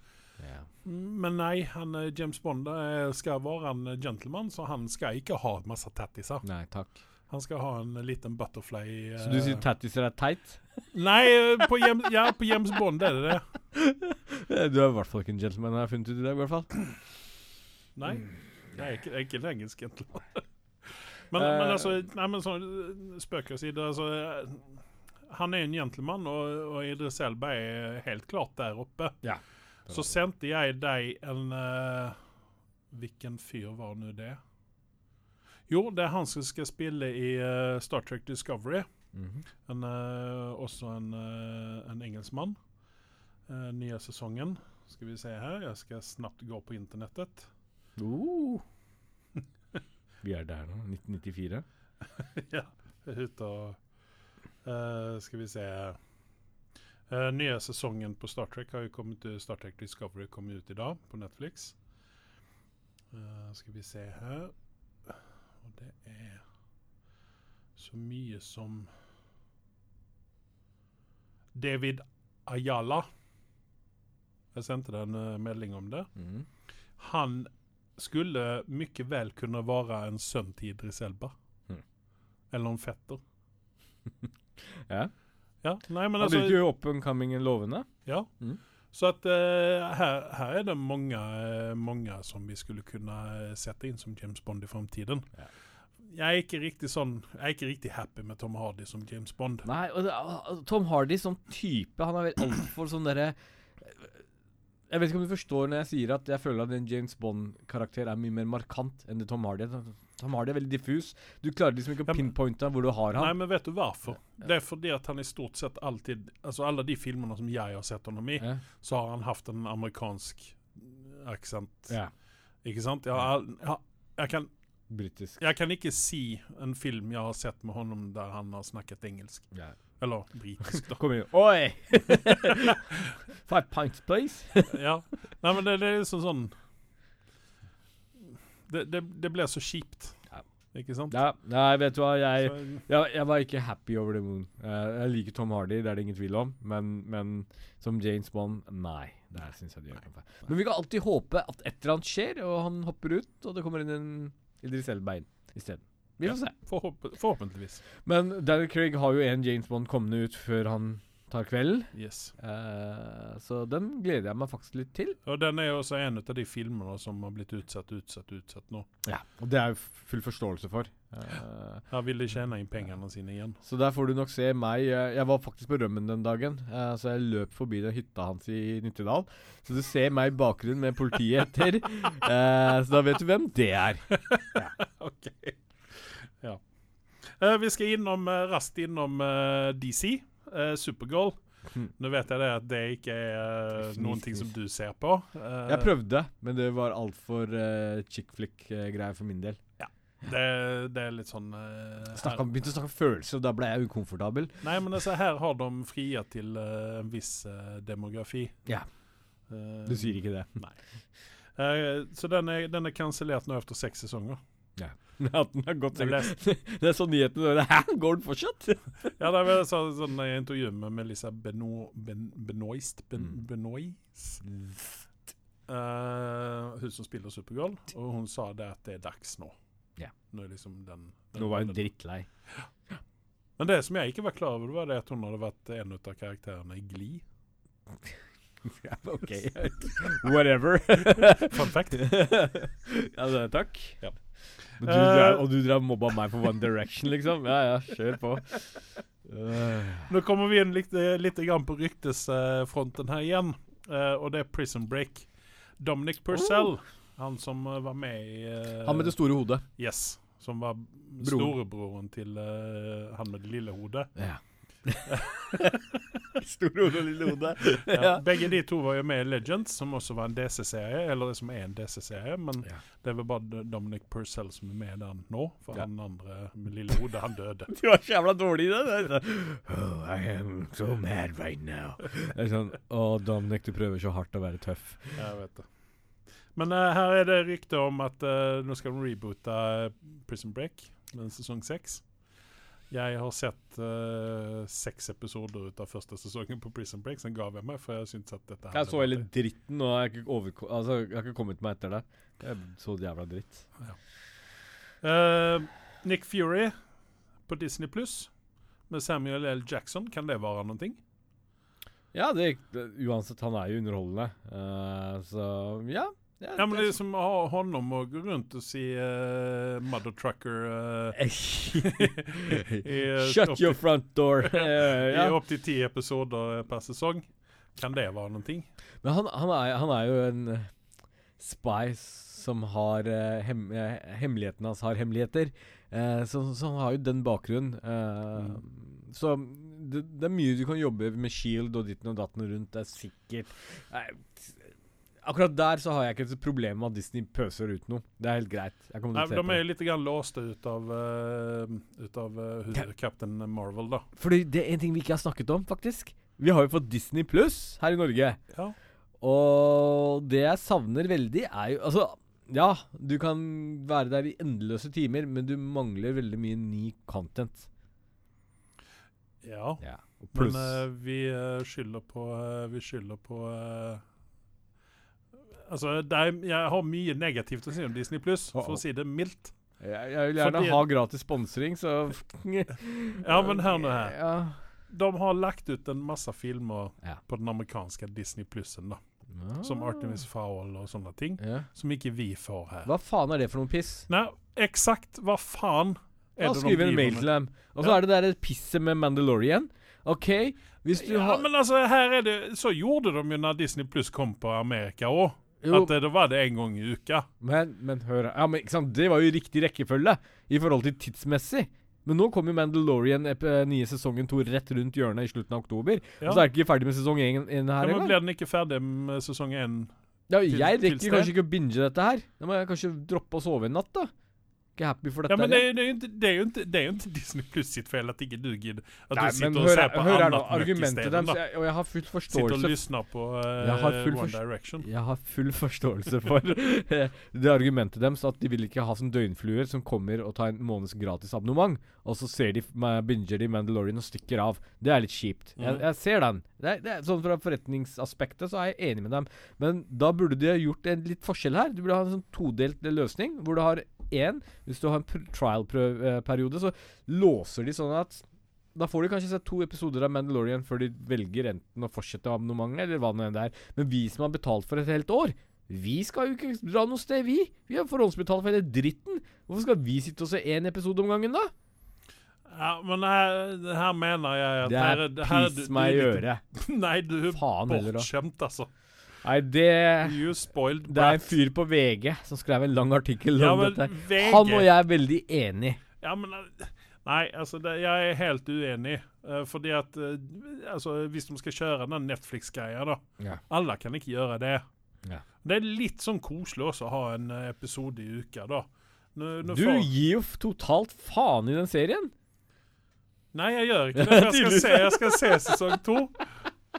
Ja. Men nei, han, eh, James Bond eh, skal være en gentleman, så han skal ikke ha masse tattiser. Nei, takk. Han skal ha en liten butterfly. Så du eh, sier tattiser er teit? Nei, eh, på James, ja, på James Bond er det det. Eh, Du er i hvert fall ikke en gentleman, har jeg funnet ut i dag. i hvert fall Nei, jeg er ikke, jeg er ikke en engelsk gentleman. Men, uh, men altså, nei, men så, spøk til side, altså, eh, han er en gentleman, og, og Idris Elba er helt klart der oppe. Ja. Så sendte jeg deg en uh, Hvilken fyr var nå det? Jo, det er han som skal spille i uh, Star Trek Discovery. Mhm. En, uh, også en, en engelskmann. Nye sesongen. Skal vi se her. Jeg skal snabbt gå på internettet. Uh. Vi er der nå. 1994. ja, ute og Skal vi se Eh, nye sesongen på Star Trek har jo kommet ut, Star Trek Discovery kom ut i dag på Netflix. Uh, skal vi se her Og det er så mye som David Ayala. Jeg sendte deg en uh, melding om det. Mm. Han skulle mye vel kunne være en sønn til Idris Elba. Mm. Eller en fetter. Ja. Ja, nei, men Han altså virker jo up and coming lovende. Ja. Mm. Så at uh, her, her er det mange, eh, mange som vi skulle kunne eh, sette inn som James Bond i framtiden. Ja. Jeg er ikke riktig sånn Jeg er ikke riktig happy med Tom Hardy som James Bond. Nei, og det, Tom Hardy som type, han er vel altfor sånn derre Jeg vet ikke om du forstår når jeg sier at jeg føler at en James Bond-karakter er mye mer markant enn det Tom Hardy er. Tom Hardy er veldig diffus. Du klarer liksom ikke å pinpointe hvor du har ham. Nei, men vet du hvorfor? Det er fordi at han i stort sett alltid Altså alle de filmene som jeg har sett ham i, Ja. så har han hatt en amerikansk aksent. ja. Ikke sant? Jeg, har jeg, jeg, kan, Britisk. jeg kan ikke si en film jeg har sett med honom der han har snakket engelsk. Ja. Eller britisk, da. Kom igjen. Oi! Five pints, please. ja. Nei, men det, det er liksom sånn Det, det, det blir så kjipt. Ja. Ikke sant? Ja, nei, vet du hva, jeg, jeg, jeg var ikke happy over the moon. Uh, jeg liker Tom Hardy, det er det ingen tvil om, men, men som James Bond, nei. Der syns jeg de gjør noe. Men vi kan alltid håpe at et eller annet skjer, og han hopper ut, og det kommer inn en Idris Elbein isteden. Vi får se. forhåp forhåpentligvis. Men Daniel Craig har jo en James Bond kommende ut før han tar kvelden, Yes. Uh, så den gleder jeg meg faktisk litt til. Og den er jo også en av de filmene som har blitt utsatt, utsatt, utsatt nå. Ja, Og det er jo full forståelse for. Uh, Her vil de tjene inn pengene sine igjen. Så der får du nok se meg. Jeg, var faktisk på rømmen den dagen, eh, så jeg løp forbi den hytta hans i Nittedal. Så du ser meg i bakgrunnen med politiet etter. Eh, så da vet du hvem det er. Ja. Eh, vi skal innom, eh, raskt innom eh, DC. Supergirl. Hmm. Nå vet jeg det at det ikke er noen ting som du ser på. Jeg prøvde, men det var altfor uh, chick flick-greier for min del. det, det er litt sånn uh, begynte å snakke om følelser, og da ble jeg ukomfortabel. Nei, men altså, her har de fria til uh, en viss uh, demografi. Ja. Uh, Du sier ikke det. Nei. så den er, den er kansellert nå etter seks sesonger. At den har gått leste, Det er sånn nyheten Hæ, går den fortsatt? ja, det var så, sånn jeg intervju med Melissa Beno, ben, Benoist ben, Mm. Benoist uh, Hun som spiller Supergirl. Og hun sa det at det er dags nå. Yeah. Nå liksom den, den Nå var hun drittlei. Men det som jeg ikke var klar over, var det at hun hadde vært en av karakterene i Glee. Ja, OK. Whatever. Fun fact. ja, det, takk. Ja. Men Du, Eh. drev, og du drev mobba meg for One Direction, liksom? Ja ja, kjør på. Uh. Nå kommer vi inn litt, eh, litt grann på ryktesfronten her igjen. uh, og det er Prison Break. Dominic Purcell, han som eh, var med i uh, Han med det store hodet. Yes. Som var storebroren til eh, han med det lille hodet. Ja. store hode og lille hode. Ja. Begge de to var jo med i Legends, som også var en DC-serie. Eller det som er en DC-serie, men Ja. det er vel bare Dominic Purcell som er med i den nå. For Ja. han andre med lille hode, han døde. Du var så jævla dårlig i det. sånn, Oh, I am so mad right now. Det er sånn Å, Dominic, du prøver så hardt å være tøff. Jeg vet det. Men uh, her er det rykte om at uh, nå skal de reboote eh, Prison Break med sesong seks. Jeg har sett uh, seks episoder ut av første sesongen på Prison Break. Som gav jeg meg, for jeg syntes at dette Jeg så hele dritten, og jeg har ikke, altså, ikke kommet meg etter det. Jeg så jævla dritt. Eh, Nick Fury på Disney Pluss med Samuel L. Jackson. Kan det være noe? Ja, det, uansett, han er jo underholdende. Uh, så ja. Ja, Ja, men det som å ha honom och gå rundt og si uh, Mother Trucker Uh, i, Shut your front door. Eh, i ja. opptil ti episoder per sesong. Kan det være noe? Men han, han, er, han er jo en Spice spy som har uh, hem, eh, Hemmeligheten hans har hemmeligheter. Eh, så, så han har jo den bakgrunnen. Mm. Så det, det er mye du kan jobbe med Shield og ditten og datten rundt. Det er sikkert Akkurat der så har jeg ikke et problem med at Disney pøser ut noe. Det er helt greit. Nei, de er litt låst ut av, uh, ut av uh, ja. Captain Marvel, da. Fordi det er en ting vi ikke har snakket om, faktisk. Vi har jo fått Disney pluss her i Norge. Ja. Og det jeg savner veldig, er jo Altså, ja, du kan være der i endeløse timer, men du mangler veldig mye ny content. ja. Ja. Men eh, vi eh, skylder på eh, Vi skylder på eh, Altså, er, jeg har mye negativt å si om Disney Pluss, for å. si det mildt. jeg, jeg vil gjerne fordi- ha gratis sponsring, så Ja, men hør nå her. Ja. De har lagt ut en masse filmer Ja. på den amerikanske Disney Plussen, da. Som Ah. Artemis Fowl og sånne ting. Ja. Som ikke vi får her. Hva faen er det for noe piss? Nei, eksakt hva faen er da, det de skriv en mail til dem. Og så Ja. er det der pisset med Mandalorian. OK, hvis du Ja, har men altså, her er det Så gjorde de jo når Disney Pluss kom på Amerika òg. Jo, At det, da var det en gang i uka. Men, men hør Ja, men ikke sant Det var jo riktig rekkefølge i forhold til tidsmessig. Men nå kommer jo Mandalorian eh, nye sesongen to rett rundt hjørnet i slutten av oktober. Ja. Og så er det ikke ferdig med sesong én én Ja, men engang. Blir den ikke ferdig med sesong én? Ja, jeg rekker kanskje ikke å binge dette her. Da må jeg kanskje droppe å sove en natt, da. Ikke happy for dette. Ja, men det, det, er jo ikke, det, er jo ikke, det er jo ikke Disney Pluss sitt feil at ikke du gidder At Nei, du sitter hør, ser på hør i Argumentet jeg- Og jeg har full forståelse Sitter og lysner lyssnar på full One Direction. Jeg har full forståelse for eh, det argumentet deres at de vil ikke ha sånn døgnfluer som kommer og tar en måneds gratis abonnement, og så ser de, binger de Mandalorian og stikker av. Det er litt kjipt. Jeg, Mhm. jeg ser den. Det er, det er, sånn Fra forretningsaspektet så er jeg enig med dem, men da burde de ha gjort en litt forskjell her. Du burde ha en sånn todelt løsning, hvor du har én Hvis du har en trial-periode, så låser de sånn at da får de kanskje sett to episoder av Mandalorian før de velger enten å fortsette abonnementet, eller hva det enn er. Men vi som har betalt for et helt år, vi skal jo ikke dra noe sted, vi. Vi har forhåndsbetalt for hele dritten. Hvorfor skal vi sitte og se én episode om gangen, da? Ja, men her, her mener jeg at Det er piss meg i øret. Nei, du er bortskjemt, altså. Nei, det You spoiled Det er en fyr på VG som skrev en lang artikkel Ja, om dette. VG Han og jeg er veldig enig. Ja, men eh, Nei, altså det, jeg er helt uenig. Uh, fordi at uh, altså, Hvis de skal kjøre den Netflix-greia, da Ja. Alle kan ikke gjøre det. Ja. Det er litt sånn koselig også å ha en episode i uka, da. Nå, nå Du får- gir jo totalt faen i den serien. Nei, jeg gjør ikke det. Jeg skal se, jeg skal se sesong to.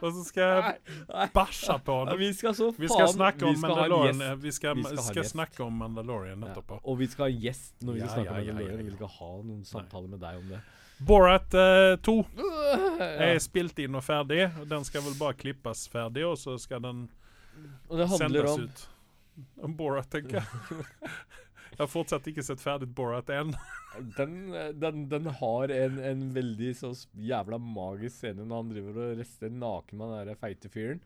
Og så skal jeg bæsje på den. vi skal så faen Vi skal snakke om vi skal Mandalorian. eh, Vi skal, Vi skal skal snakke om Mandalorian Ja, og vi skal ha gjest når vi skal snakke om Mandalorian. Vi skal ha noen samtale med deg om det. Borat eh, 2 Ja. er spilt inn og ferdig. Den skal vel bare klippes ferdig, og så skal den sendes om ut. Om Borat, tenker jeg. jeg har fortsatt ikke sett ferdig Borat 1. den, den, den har en, en veldig så jævla magisk scene når han driver og rester naken med den feite fyren.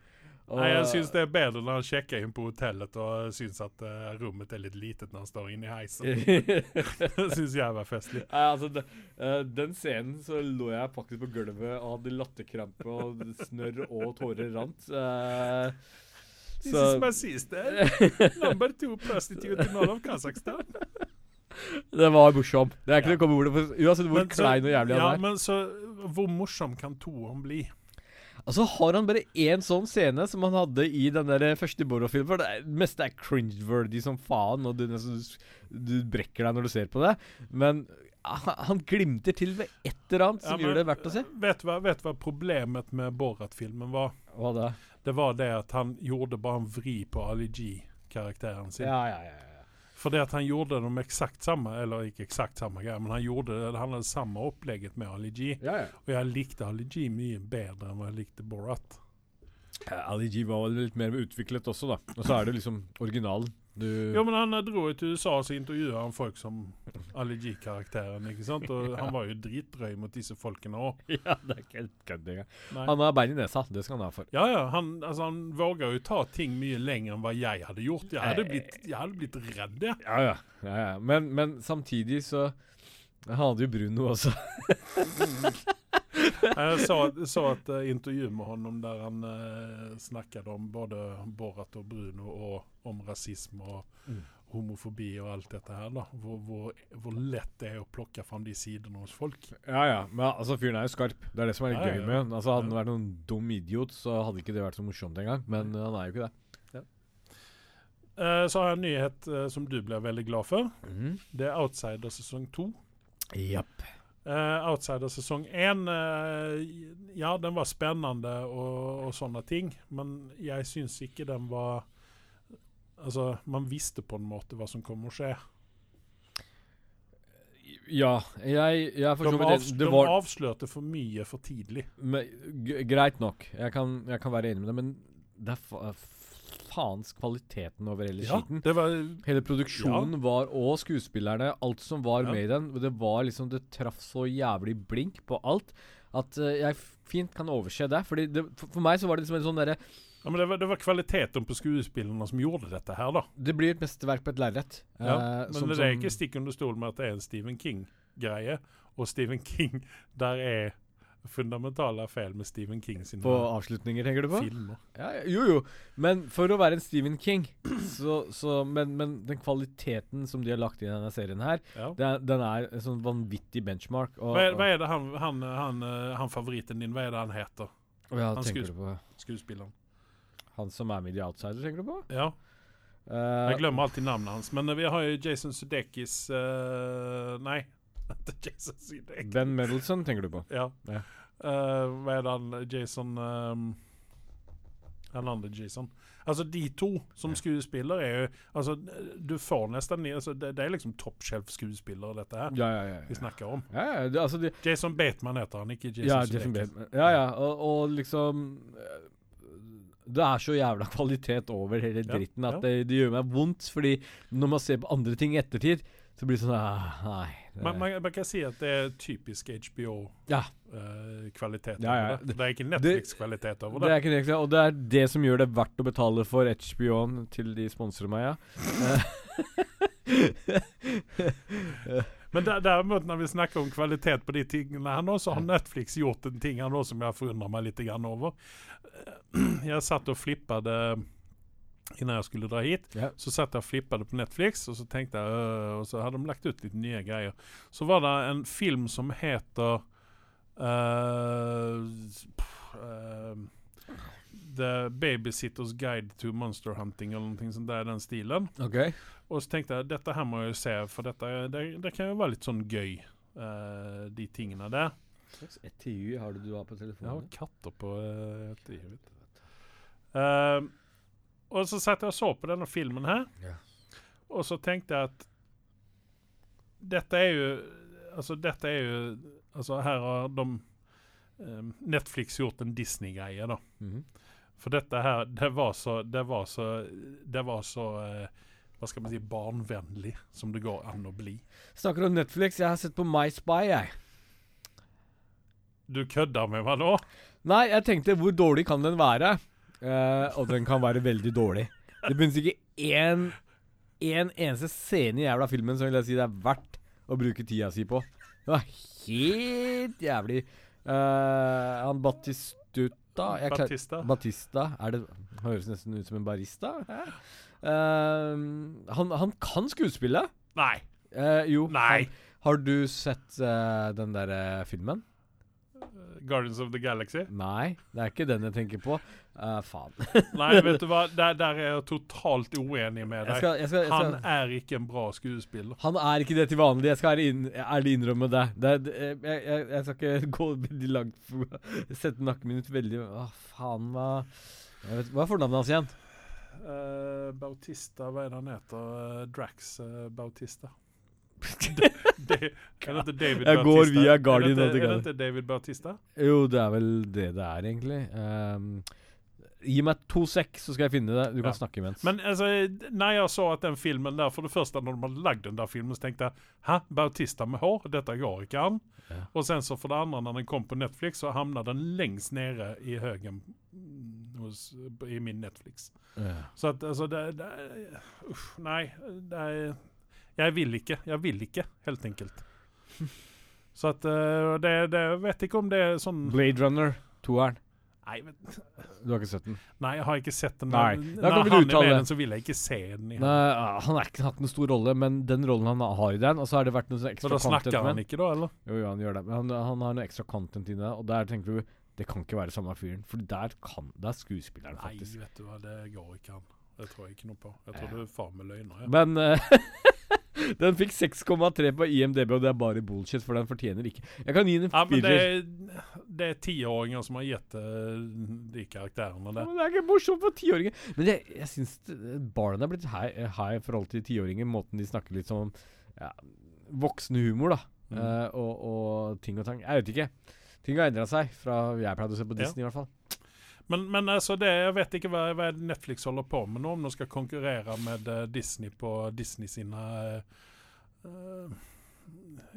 Og- Nei, Jeg syns det er bedre når han sjekker inn på hotellet og syns at uh, rommet er litt litet når han står inne i heisen. det syns jeg var festlig. Nei, altså, det, uh, den scenen så lå jeg faktisk på gulvet og hadde latterkrampe og snørr og tårer rant. eh, This så is my sister. Number two prostitute in all of Kazakhstan. det var morsom. Det er ikke Ja. noe å komme ordet for Uansett hvor Men så- og jævlig ja, er. men så Hvor morsom kan toeren bli? Altså har han bare én sånn scene som han hadde i den der første Borrow-filmen. For det det meste er cringe-worthy som faen, og du, nesten, du brekker deg når du ser på det. Men han, han glimter til ved et eller annet som Ja, gjør det verdt å se. Vet du hva, vet hva problemet med Borat-filmen var? Hva da? Det var det at han gjorde bare en vri på Ali G-karakteren sin. Ja, ja, ja. ja. For det at han gjorde de exakt samme, eller ikke exakt samme greier, men han gjorde det, han hadde samme opplegget med Ali G. ja, ja. Og jeg likte Ali G mye bedre enn jeg likte Borat. Ja, Ali G var litt mer utviklet også, da. Og så er det liksom originalen. Du Jo, men han eh, dro jo til USA og så intervjua han folk som Ali ikke sant? Og han var jo dritdrøy mot disse folkene òg. Ja, det er ikke helt kødd engang. Han har bein i nesa, det skal han ha for. Ja, ja, han, altså, han våger jo ta ting mye lenger enn hva jeg hadde gjort. Jeg hadde Eh. blitt, jeg hadde blitt redd, jeg. Ja, ja. ja, ja. Men, men samtidig så Han hadde jo Bruno også. Jeg så, så et eh, intervju med honom der han eh, snakket om både Borat og Bruno og om rasisme og Mm. homofobi og alt dette her, da. Hvor, hvor, hvor lett det er å plukke fram de sidene hos folk. Ja, ja. Men altså, fyren er jo skarp. Det er det som er litt Ja, ja, gøy ja. med han. Altså, Hadde han vært noen dum idiot, så hadde ikke det vært så morsomt engang. Men eh, han er jo ikke det. Eh, så har jeg en nyhet eh, som du blir veldig glad for. Mhm. Det er Outsider sesong to. Japp. Uh, Outsider sesong én uh, Ja, den var spennende og, og sånne ting, men jeg syns ikke den var Altså, man visste på en måte hva som kom å skje. Ja, jeg, jeg forstår for De, avs enig. de Det var avslørte for mye for tidlig. men, Greit nok. Jeg kan, jeg kan være enig med det, men det er faens kvaliteten over hele Ja, skiten. det var Hele produksjonen var, og skuespillerne, alt som var Ja. med i den, det var liksom Det traff så jævlig blink på alt at uh, jeg fint kan overse det. Fordi det, for, for meg så var det liksom en sånn derre Ja, men det var, det var kvaliteten på skuespillerne som gjorde dette her, da. Det blir et mesterverk på et lerret. Ja, uh, men som- det er ikke stikk under stol med at det er en Stephen King-greie. Og Stephen King, der er fundamentale feil med Stephen King sine På avslutninger, tenker du på? filmer. Ja, ja, jo, jo. Men for å være en Stephen King så, så men, men den kvaliteten som de har lagt inn i denne serien her, Ja. er, den er en sånn vanvittig benchmark. Og, Hva, er, hva er det han, han, han, eh, han favoritten din, hva er det han heter? ja, han skues- Skuespilleren. han som er med i The Outsider, tenker du på? Ja, Uh, jeg glemmer alltid navnet hans. Men eh, vi har jo Jason Sudeikis uh, Nei, ikke Jason Sudeikis. Ben Mendelsohn, tenker du på? Ja. Ja. Uh, hva er det han Jason um, Han andre Jason. Altså, de to som skuespiller er jo Altså, du får nesten altså, det, det er liksom toppshelf-skuespillere, dette her, Ja, ja, ja. vi snakker om. det, altså, de, Jason Bateman heter han, ikke Jason ja, Jason Bateman. Ja, ja. Og, og liksom eh, Det er så jævla kvalitet over hele dritten at det, det gjør meg vondt. Fordi når man ser på andre ting i ettertid, så blir det sånn ah, Nei. Det- Man, man, man kan si at det er typisk HBO-kvalitet Ja, ja. over det. Det er ikke Netflix-kvalitet over Det det. er ikke det, og det er det som gjør det verdt å betale for HBO-en til de sponsorer meg, ja. Men der, derimot, når vi snakker om kvalitet på de tingene her nå, så har Netflix gjort en ting her nå som jeg forundrer meg litt over. Jeg satt og flippet Innan jeg skulle dra hit, Yeah. så satt jeg og flippet på Netflix, og så tenkte jeg uh, Og så hadde de lagt ut litt nye greier. Så var det en film som heter uh, pff, øh, The Babysitter's Guide to Monster Hunting, eller noe sånt der i den stilen. Ok. Og så tenkte jeg dette her må jeg jo se, for detta, det, det kan jo være litt sånn gøy, eh, de tingene der. Hva slags ETU har du du har på telefonen? Jeg har katter på uh, ettergivet. Eh, og så satt jeg og så på denne filmen her, Ja. og så tenkte jeg at dette er jo Altså, dette er jo Altså, her har de um, Netflix gjort en Disney-greie, da. Mhm. For dette her, det var så Det var så, det var så uh, Hva skal man si barnvennlig som det går an å bli. Snakker om Netflix. Jeg har sett på My Spy, jeg. Du kødder med meg nå? Nei, jeg tenkte hvor dårlig kan den være? Eh, og den kan være veldig dårlig. Det finnes ikke én, en eneste scene i jævla filmen som vil jeg si det er verdt å bruke tida si på. Det var helt jævlig. Uh, han Batistuta jeg Batista? Batista Er det Høres nesten ut som en barista. Eh, han, han kan skuespille. Nei. Uh, jo. Nei. Han, har du sett den derre filmen? Guardians of the Galaxy? Nei, det er ikke den jeg tenker på. Uh, faen. Nei, vet du hva? Der, der er jeg totalt uenig med Jeg deg. skal, jeg skal, jeg Han er ikke en bra skuespiller. han er ikke det til vanlig. Jeg skal ærlig inn- ærlig innrømme det. det, er- jeg, jeg, jeg skal ikke gå veldig langt for å sette nakken min ut veldig Å, faen, hva vet, Hva er fornavnet hans igjen? Uh, Bautista, hva er det han heter? Eh, Drax uh, Bautista. Det, det, er det ikke David Jeg går Bautista? via Er Guardian det of the ikke- Er det ikke David Bautista? Jo, det er vel det det er, egentlig. Um, gi meg to sekk, så skal jeg finne det. Du kan Ja. snakke imens. Men altså, når jeg så at den filmen der For det første, når de hadde lagd den der filmen, så tenkte jeg Hæ, Bautista med hår? Dette går ikke an. Ja. Og sen så for det andre, når den kom på Netflix, så havna den lengst nede i høgen hos, i min Netflix. Ja. Så at altså det, det Uff, nei. Det er, jeg vil ikke. Jeg vil ikke, helt enkelt. Så at uh, det, det vet ikke om det er sånn Blade Runner, toeren. Nei, men Du har ikke sett den? nei, jeg har ikke sett den. Nei, da kan vi du uttale den, så vil jeg ikke se den. igjen. Nei, ah, han har ikke hatt noen stor rolle, men den rollen han har i den Og så har det vært noe sånn Så da content snakker med han ikke, da? eller? Jo, jo, han gjør det. Men han, han har noe ekstra content i det, og der tenker du det kan ikke være samme fyren. For der kan Det er skuespilleren, faktisk. Nei, vet du hva, det går ikke an. Det tror jeg ikke noe på. Jeg Ja. tror du er far med løgner. Ja. Men eh, den fikk 6,3 på IMDb, og det er bare bullshit, for den fortjener ikke Jeg kan gi den en Ja, men det er, det er tiåringer som har gitt eh, de karakterene Ja, der. men det er ikke morsomt for tiåringer. Men jeg, jeg syns barna er blitt high, high i forhold til tiåringer. Måten de snakker litt som ja, voksenhumor, da. Mm. Uh, og, og ting og tang. Jeg vet ikke. Ting har endra seg fra jeg pleide å se på Ja. Disney, i hvert fall. Men, men altså, det, jeg vet ikke hva, hva Netflix holder på med nå, om de skal konkurrere med eh, Disney på Disney sine uh,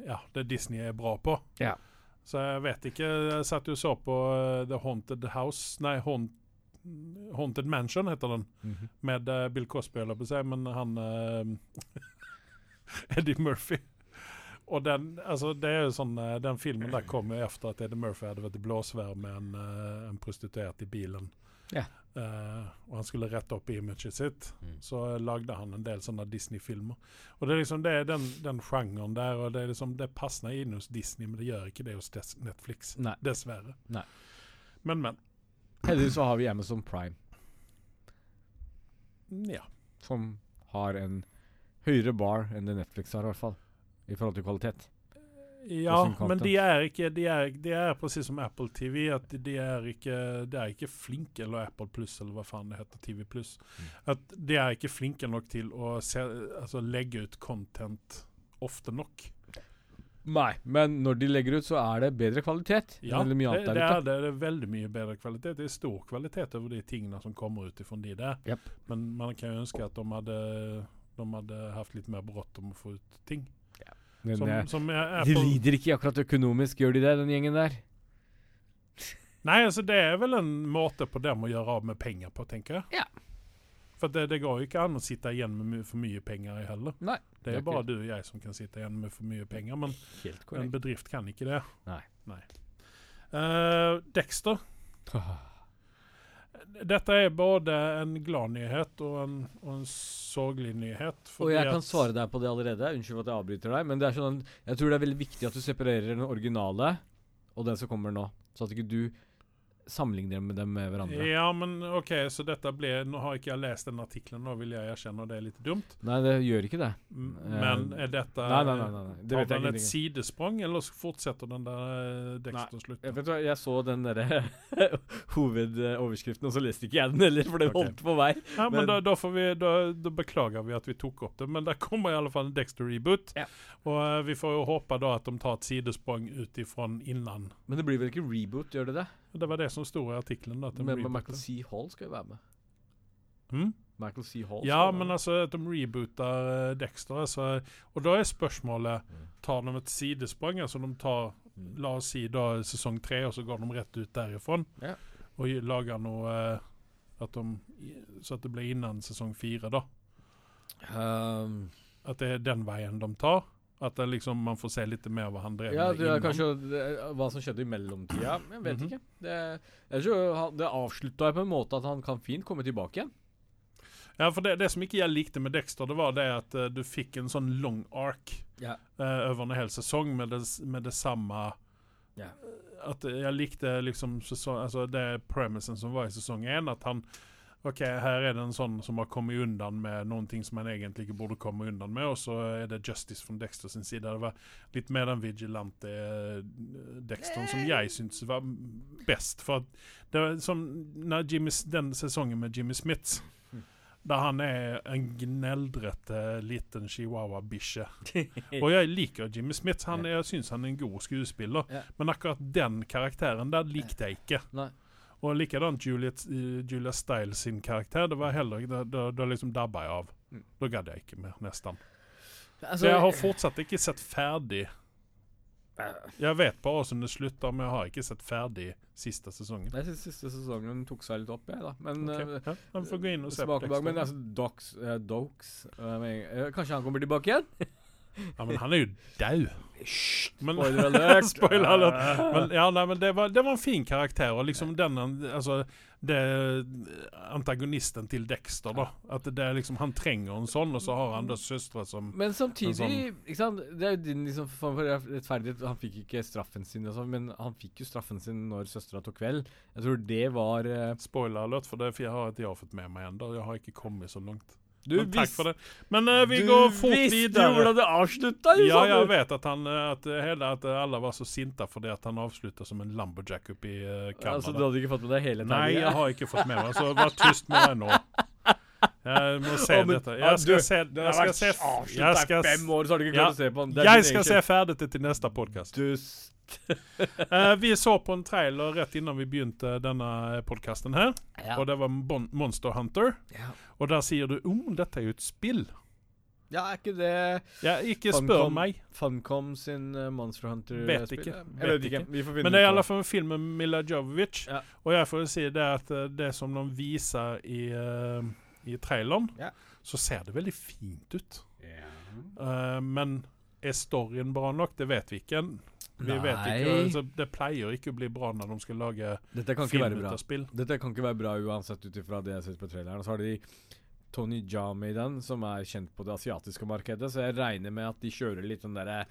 Ja, det Disney er bra på. Ja. Så jeg vet ikke. Jeg satt jo så på The Haunted House Nei, Haunt, Haunted Mansion heter den. Med eh, Bill Cosby, eller på å si, men han uh, Eddie Murphy. Og den, altså, det er jo sånn, eh, den filmen der kom jo efter at Eddie Murphy hadde vært i blåsvær med en, eh, en prostituert i bilen. Ja. Uh, og han skulle rette opp imaget sitt. Mm. Så lagde han en del sånne Disney-filmer. Og det er liksom det er den, den sjangeren der, og det er liksom det passer inn hos Disney, men det gjør ikke det hos Des Netflix. Nei. Dessverre. Nei. Men, men. Heldigvis så har vi Amazon Prime, Ja. som har en høyere bar enn det Netflix har, i hvert fall. I forhold til kvalitet. Ja, men de er ikke De er, de er precis som Apple TV, at de er ikke De er ikke flinke, eller Apple Pluss, eller hva faen det heter, TV Pluss. Mm. At de er ikke flinke nok til å se, altså, legge ut content ofte nok. Nei, men når de legger ut, så er det bedre kvalitet. Ja, det, annet det, er det. Er veldig mye bedre kvalitet. Det er stor kvalitet over de tingene som kommer ut ifrån de der. Yep. Men man kan jo ønske at de hadde, de hadde hatt litt mer bråttom å få ut ting. Men Som, eh, som de lider ikke akkurat økonomisk, gjør de det, den gjengen der? Nei, altså det er vel en måte på dem å gjøre av med penger på, tenker jeg. Ja. For det, det går jo ikke an å sitte igjen med my- for mye penger heller. Nei. Det er Det er bare du og jeg som kan sitte igjen med for mye penger, men en bedrift kan ikke det. Nei. Eh, Dexter. Dette er både en glad nyhet og en, og en sorglig nyhet. Og jeg kan svare deg på det allerede. Unnskyld at jeg avbryter deg. Men det er sånn, jeg tror det er veldig viktig at du separerer den originale og den som kommer nå. Så at ikke du sammenligner med dem med hverandre. Ja, men OK, så dette ble Nå har ikke jeg lest den artikkelen, nå vil jeg erkjenne, og det er litt dumt. Nei, det gjør ikke det. Eh, Men er dette Nei, nei, nei. nei. Det jeg den et sidesprang, eller fortsetter den der Dexter Dexter Jeg, slutten? vet du jeg så den derre hovedoverskriften, og så leste ikke jeg den heller, for det okay. holdt på vei. Ja, men, men- da, da, får vi, da, da beklager vi at vi tok opp det, men der kommer i alle fall en Dexter-reboot. Ja. Og eh, vi får jo håpe da at de tar et sidesprang ut ifra innland. Men det blir vel ikke reboot, gjør det det? Det var det som sto i artikkelen. Men, men. Michael C. Hall skal jo være med. Mm? Michael C. Hall Ja, men med. altså de rebooter uh, Dexter. Altså, og da er spørsmålet Mm. Tar de et sidesprang? Altså de tar Mm. La oss si da sesong tre, og så går de rett ut derifrån. Ja. Og lager noe uh, at de, Så at det blir innen sesong fire, da. Um, At det er den veien de tar. At liksom, man får se litt mer hva han drev ja, med er kanskje det, hva som skjedde i mellomtida. Jeg vet Mhm. ikke. Det, jeg tror det avslutta på en måte at han kan fint komme tilbake igjen. Ja, for det, det som ikke jeg likte med Dexter, det var det at uh, du fikk en sånn long arc Ja. uh, over en hel sesong med det, med det samme Ja. At jeg likte liksom sesong, altså det premisen som var i sesong én, at han OK, her er det en sånn som har kommet undan med noen ting som han egentlig ikke burde komme undan med, og så er det justice fra Dexter sin side. Det var litt mer den vigilante eh, Dexteren som jeg syntes var best. For det var som Jimmy, den sesongen med Jimmy Smith, Mm. der han er en gneldrete liten chihuahua-bikkje. Og jeg liker Jimmy Smith. Han, jeg syns han er en god skuespiller. Men akkurat den karakteren der likte jeg ikke. Nei. Og likadant Julia, eh, Julia Stiles sin karakter. Det var heller Da, da, da liksom dabba jeg av. Mm. Da gadd jeg ikke mer, nesten. Altså, jeg har fortsatt ikke sett ferdig Eh, Jeg vet bare hvordan det slutter, men jeg har ikke sett ferdig siste sesongen. Jeg syns siste sesongen tok seg litt opp, jeg, da. Men Ok, eh, ja, da får gå inn og se på det. Men altså, Dox, uh, Dokes uh, men, eh, Kanskje han kommer tilbake igjen? Ja, men han er jo død. Men, Spoiler alert! Spoiler alert. Men, ja, nei, men det, var, det var en fin karakter. Og liksom den altså, det Antagonisten til Dexter, da. At det liksom Han trenger en sånn, og så har han da søstre som Men samtidig, sånn- ikke sant? det er jo din liksom, form for rettferdighet. Han fikk ikke straffen sin, og sånn, men han fikk jo straffen sin når søstera tok kveld. Jeg tror det var uh, Spoiler alert, for det for jeg har ikke jeg fått med meg ennå. Jeg har ikke kommet så langt. Du Men takk for det. Men uh, vi du går fort visste jo videre. hvordan det avslutta! Ja, jeg vet at, han, eh, at, eh, hele, at alle var så sinte fordi at han avslutta som en lumberjack oppe i uh, Canada. Altså, du hadde ikke fått med deg hele tiden? Nei, jeg har ikke fått med meg Så vær tyst med meg nå. Jeg må se oh, men- dette. Jeg skal du, se Jeg skal se jeg skal, fem år, så har du ikke Ja, klart å se på den. Jeg skal se ferdig til til neste podkast. Dust. vi så på en trailer rett innan vi begynte denne podkasten her, Ja. og det var Bon Monster Hunter. Ja. Og der sier du oh, dette er jo et spill. ja, er ikke det Ja, ikke spør meg. Funcom sin uh, Monster Hunter-spill? Vet ikke. Vet vet ikke. ikke. Vi får Men det er i alle fall en film med Mila Jovovich. Ja. Og jeg får si det at eh, det som de viser i, uh, i traileren, Ja. så ser det veldig fint ut. Ja. Eh, men er storyen bra nok? Det vet vi ikke. Vi vet ikke, altså, Det pleier ikke å bli bra når de skal lage film ut av spill. Dette kan ikke være bra uansett ut ifra det jeg ser på traileren. Så har de Tony den, som er kjent på det asiatiske markedet, så jeg regner med at de kjører litt den derre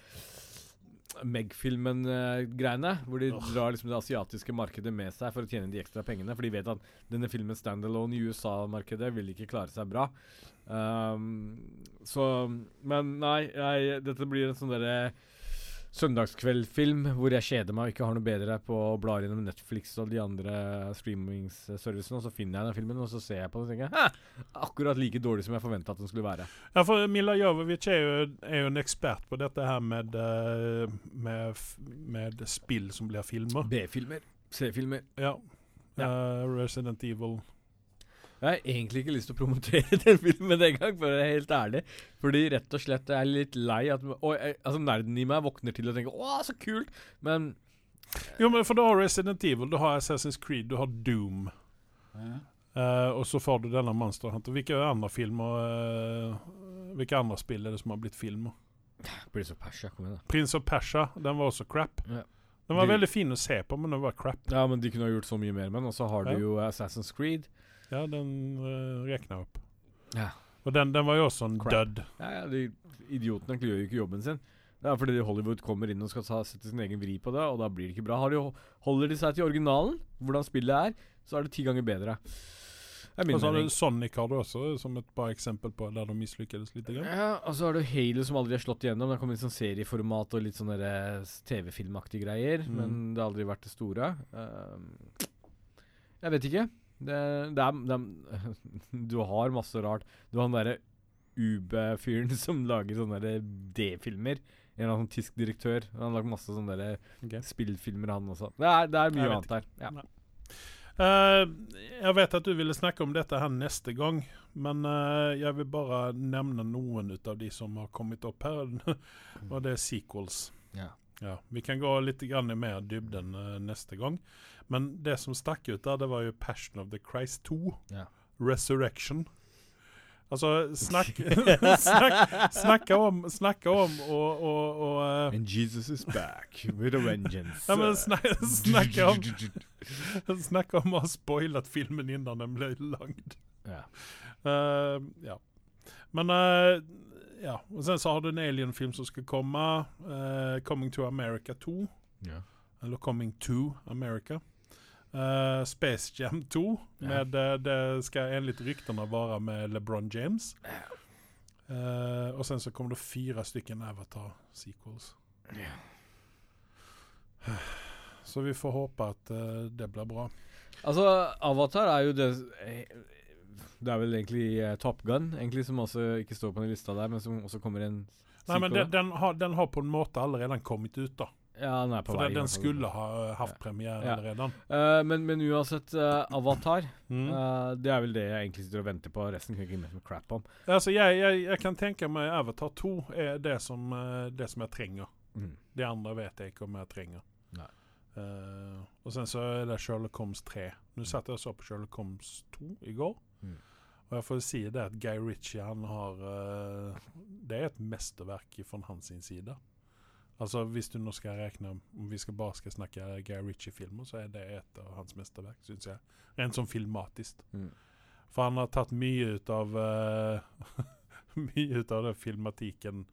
Meg-filmen-greiene. Hvor de oh. drar liksom det asiatiske markedet med seg for å tjene de ekstra pengene. For de vet at denne filmen standalone i USA-markedet vil ikke klare seg bra. Um, så Men nei, jeg, dette blir en sånn derre søndagskveldfilm hvor jeg kjeder meg og ikke har noe bedre på å bla gjennom Netflix og de andre streamingsservicene, og så finner jeg den filmen, og så ser jeg på den og tenker Hæ! Akkurat like dårlig som jeg forventa at den skulle være. Ja, for Mila Jovovich er jo, er jo en ekspert på dette her med, eh, med, med spill som blir filmer. B-filmer. C-filmer. Ja. Eh, Resident Evil. Jeg har egentlig ikke lyst til å promotere den filmen engang, for å være helt ærlig. Fordi rett og slett jeg er litt lei at Og jeg, altså nerden i meg våkner til og tenker 'Å, så kult', men Jo, men for du har Resident Evil, du har Assassin's Creed, du har Doom. Eh, og så får du denne Monster Hunter. Hvilke andre filmer uh, Hvilke andre spill er det som har blitt filmer? Prince of Persia, kom igjen, da. Prince of Persia, den var også crap. Ja. Den var de, veldig fin å se på, men den var crap. Ja, men de kunne ha gjort så mye mer med den. Og så har Ja. du jo Assassin's Creed. Ja, den uh, rekna opp. Ja. Og den, den var jo også en Crap. død. Ja, ja, de Idiotene gjør jo ikke jobben sin. Det er fordi Hollywood kommer inn og skal ta, sette sin egen vri på det, og da blir det ikke bra. Har de, holder de seg til originalen, hvordan spillet er, så er det ti ganger bedre. Det er min Og så har mening. du Sonic har du også, som et bra eksempel på der de mislykkes litt. Grann. Ja, og så har du Halo som aldri har slått igjennom. Det har kommet i sånn serieformat og litt sånne eh, TV-filmaktige greier, Mm. men det har aldri vært det store. Um, jeg vet ikke. Det, det, er, det er Du har masse rart. Du har han derre Ube-fyren som lager sånne D-filmer. En eller annen sånn tysk direktør. Han har lagd masse sånne der Ok. spillfilmer, han også. Det er, det er mye annet her. Ja. Eh, jeg vet at du ville snakke om dette her neste gang, men uh, jeg vil bare nevne noen ut av de som har kommet opp her. og det er sequels. Ja. Ja, vi kan gå litt grann i mer dybden uh, neste gang. Men det som stakk ut der, det var jo Passion of the Christ 2. Ja. Resurrection. Altså, snakk, snakk, snakka om snakke om og, og, og, uh, And Jesus is back with a vengeance. Ja, men snak, snakka om Snakke om å ha spoilet filmen innan den ble lagd. Ja. Uh, ja. Men uh, Ja. Og sen så har du en alien-film som skal komme. eh, 'Coming to America 2'. Ja. Eller 'Coming to America'. Eh, Space Jam 2. Ja. Med, eh, det skal enligt ryktene være med LeBron James. Uh, og sen så kommer det fyra stycken Avatar-sequels. Så vi får håpe at uh, det blir bra. Altså, Avatar er jo det eh, Det er vel egentlig uh, Top Gun, egentlig, som også ikke står på den lista der, men som også kommer en Nei, men sequel, den, den, har, den har på en måte allerede kommet ut, da. Ja, den er på For vei. den, skulle ha hatt premiere Ja. allerede. Uh, men, men uansett, uh, Avatar Mm. uh, Det er vel det jeg egentlig sitter og venter på. Resten kan jeg ikke meg crap om. Altså, jeg, jeg, jeg kan tenke meg Avatar 2 er det som, det som jeg trenger. Mm. Det andre vet jeg ikke om jeg trenger. Og sen så er det Sherlock Holmes 3. Nå satt jeg og så på Sherlock Holmes 2 i går. Mm. Og jeg får si det at Guy Ritchie han har Det er et mesterverk fra hans side. Altså Hvis du nå skal regne om vi skal bare skal snakke Guy Ritchie-filmer, så er det et av hans mesterverk, syns jeg. Rent sånn filmatisk. Mm. For han har tatt mye ut av uh, Mye ut av den filmatikken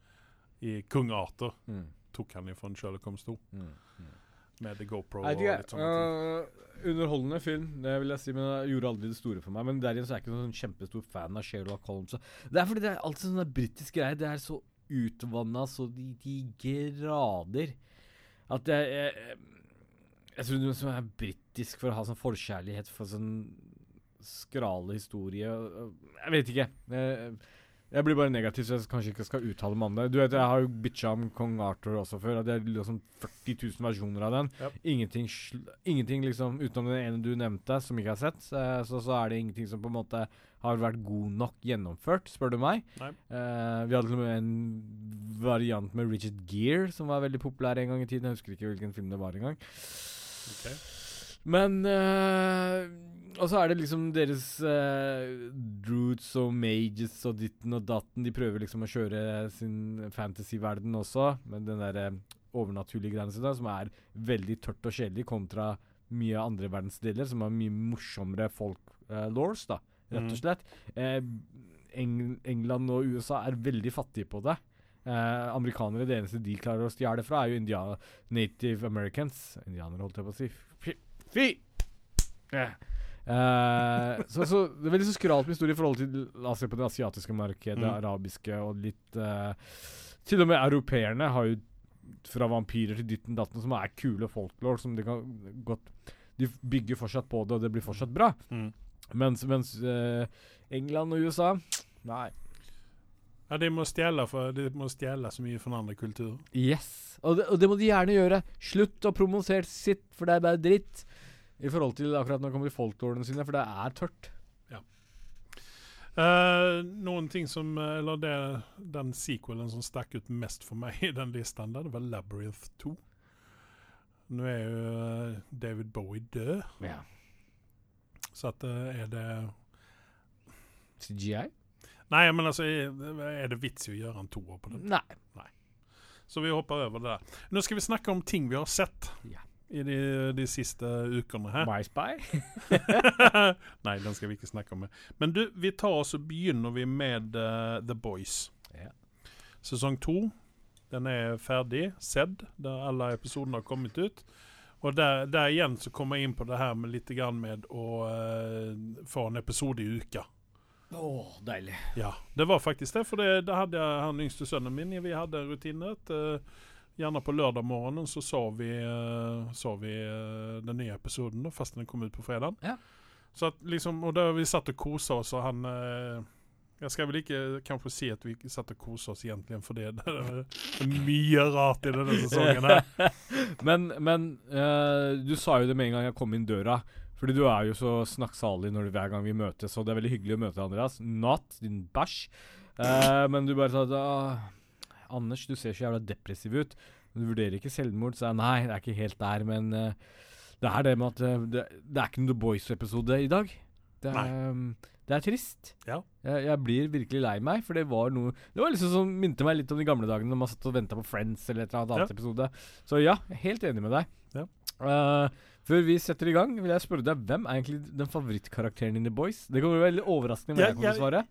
i Kung Arthur. Mm. Tok han ifra Sherlock Holmes 2, Mm. Mm. med The GoPro Nei, og litt sånne ting. Uh, underholdende film, det vil jeg si, men det gjorde aldri det store for meg. Men der igjen så er jeg ikke noen sånn kjempestor fan av Sherlock Holmes. Det er fordi det er alltid sånn britisk greier. Det er så utvanna så de, de grader at jeg Jeg, jeg tror noen som er britisk for å ha sånn forkjærlighet for sånn skrale historie Jeg vet ikke. Jeg, jeg blir bare negativ, så jeg kanskje ikke skal uttale meg om det. Du vet, Jeg har jo bitcha om Kong Arthur også før. Det er liksom 40 000 versjoner av den. Yep. Ingenting, ingenting liksom utenom den ene du nevnte, som ikke har sett. eh, Så, så er det ingenting som på en måte har vært god nok gjennomført, spør du meg. Eh, vi hadde en variant med Richard Gere som var veldig populær en gang i tiden. Jeg husker ikke hvilken film det var engang. Okay. Men uh, Og så er det liksom deres uh, roots og Mages og ditten og datten. De prøver liksom å kjøre sin fantasy-verden også, med den derre overnaturlige greiene sine, som er veldig tørt og kjedelig, kontra mye andre verdensdeler, som har mye morsommere folk-laws, da, rett Mm. og slett. Eh, Eng England og USA er veldig fattige på det. Eh, amerikanere, det eneste de klarer å stjele fra, er jo India Native Americans. Indianere, holdt jeg på å si. Fy! Fy! Eh. Eh, så, så det er veldig så skralt med historie i forhold til La oss se på det asiatiske markedet, det Mm. arabiske og litt eh, Til og med europeerne har jo fra vampyrer til ditten datten som er kule folklore, som de kan godt De bygger fortsatt på det, og det blir fortsatt bra. Mm. Mens, mens uh, England og USA Nei. Ja, de må stjele for De må stjele så mye fra andre kulturer. Yes. Og det, og det må de gjerne gjøre. Slutt å promosere sitt, for det er bare dritt. I forhold til akkurat når det kommer til folklorene sine, for det er tørt. Eh, noen ting som Eller det, den sequelen som stakk ut mest for meg i den listen, der, det var Labyrinth 2. Nå er jo eh, David Bowie død, Ja. Så at eh, er det CGI? Nei, men altså, er, det vits i å gjøre en toer på den? Nei. Så vi hopper over det der. Nå skal vi snakke om ting vi har sett Ja. i de, de siste ukene her. My Spy? Nei, den skal vi ikke snakke om. Men du, vi tar oss og begynner vi med uh, The Boys. Ja. Sesong to. Den er ferdig, sedd, der alle episodene har kommet ut. Og der, der igjen så kommer jeg inn på det her med litt grann med å eh, få en episode i uka. Å, deilig. Ja, det var faktisk det. For det, det hadde jeg han yngste sønnen min. Vi hadde rutinet. eh, gjerne på lørdag morgenen så så vi, eh, så vi eh, den nye episoden, fast den kom ut på fredag. Ja. Så at liksom, og da vi satt og kosa oss, og han eh, Jeg skal vel ikke kanskje si at vi satt og koste oss egentlig, for det, det er mye rart i denne sesongen her. men men uh, du sa jo det med en gang jeg kom inn døra. Fordi du er jo så snakksalig når, hver gang vi møtes, og det er veldig hyggelig å møte Andreas. Not, din bæsj. Uh, men du bare sa «Åh, Anders, du ser så jævla depressiv ut. Du vurderer ikke selvmord. Så jeg nei, det er ikke helt der, men uh, det er det med at eh, det, det er ikke noen The Boys-episode i dag. Det er, um, det er trist. Ja. Jeg, jeg blir virkelig lei meg, for det var noe Det var liksom som minte meg litt om de gamle dagene når man satt og venta på Friends eller et eller annet Ja. annet episode. Så ja, helt enig med deg. Ja. Uh, før vi setter i gang, vil jeg spørre deg hvem er egentlig den favorittkarakteren din i Boys? Det kommer veldig overraskende hva Ja, jeg kommer til å svare.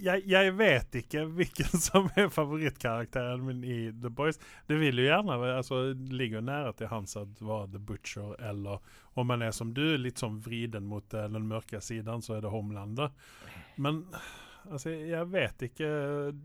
Jeg, jeg vet ikke hvilken som er favorittkarakteren min i The Boys. Det vil jo gjerne altså, det ligger jo nære til hans at var The Butcher, eller om man er som du, litt sånn vriden mot eh, den mørke siden, så er det Homelander. Men altså, jeg vet ikke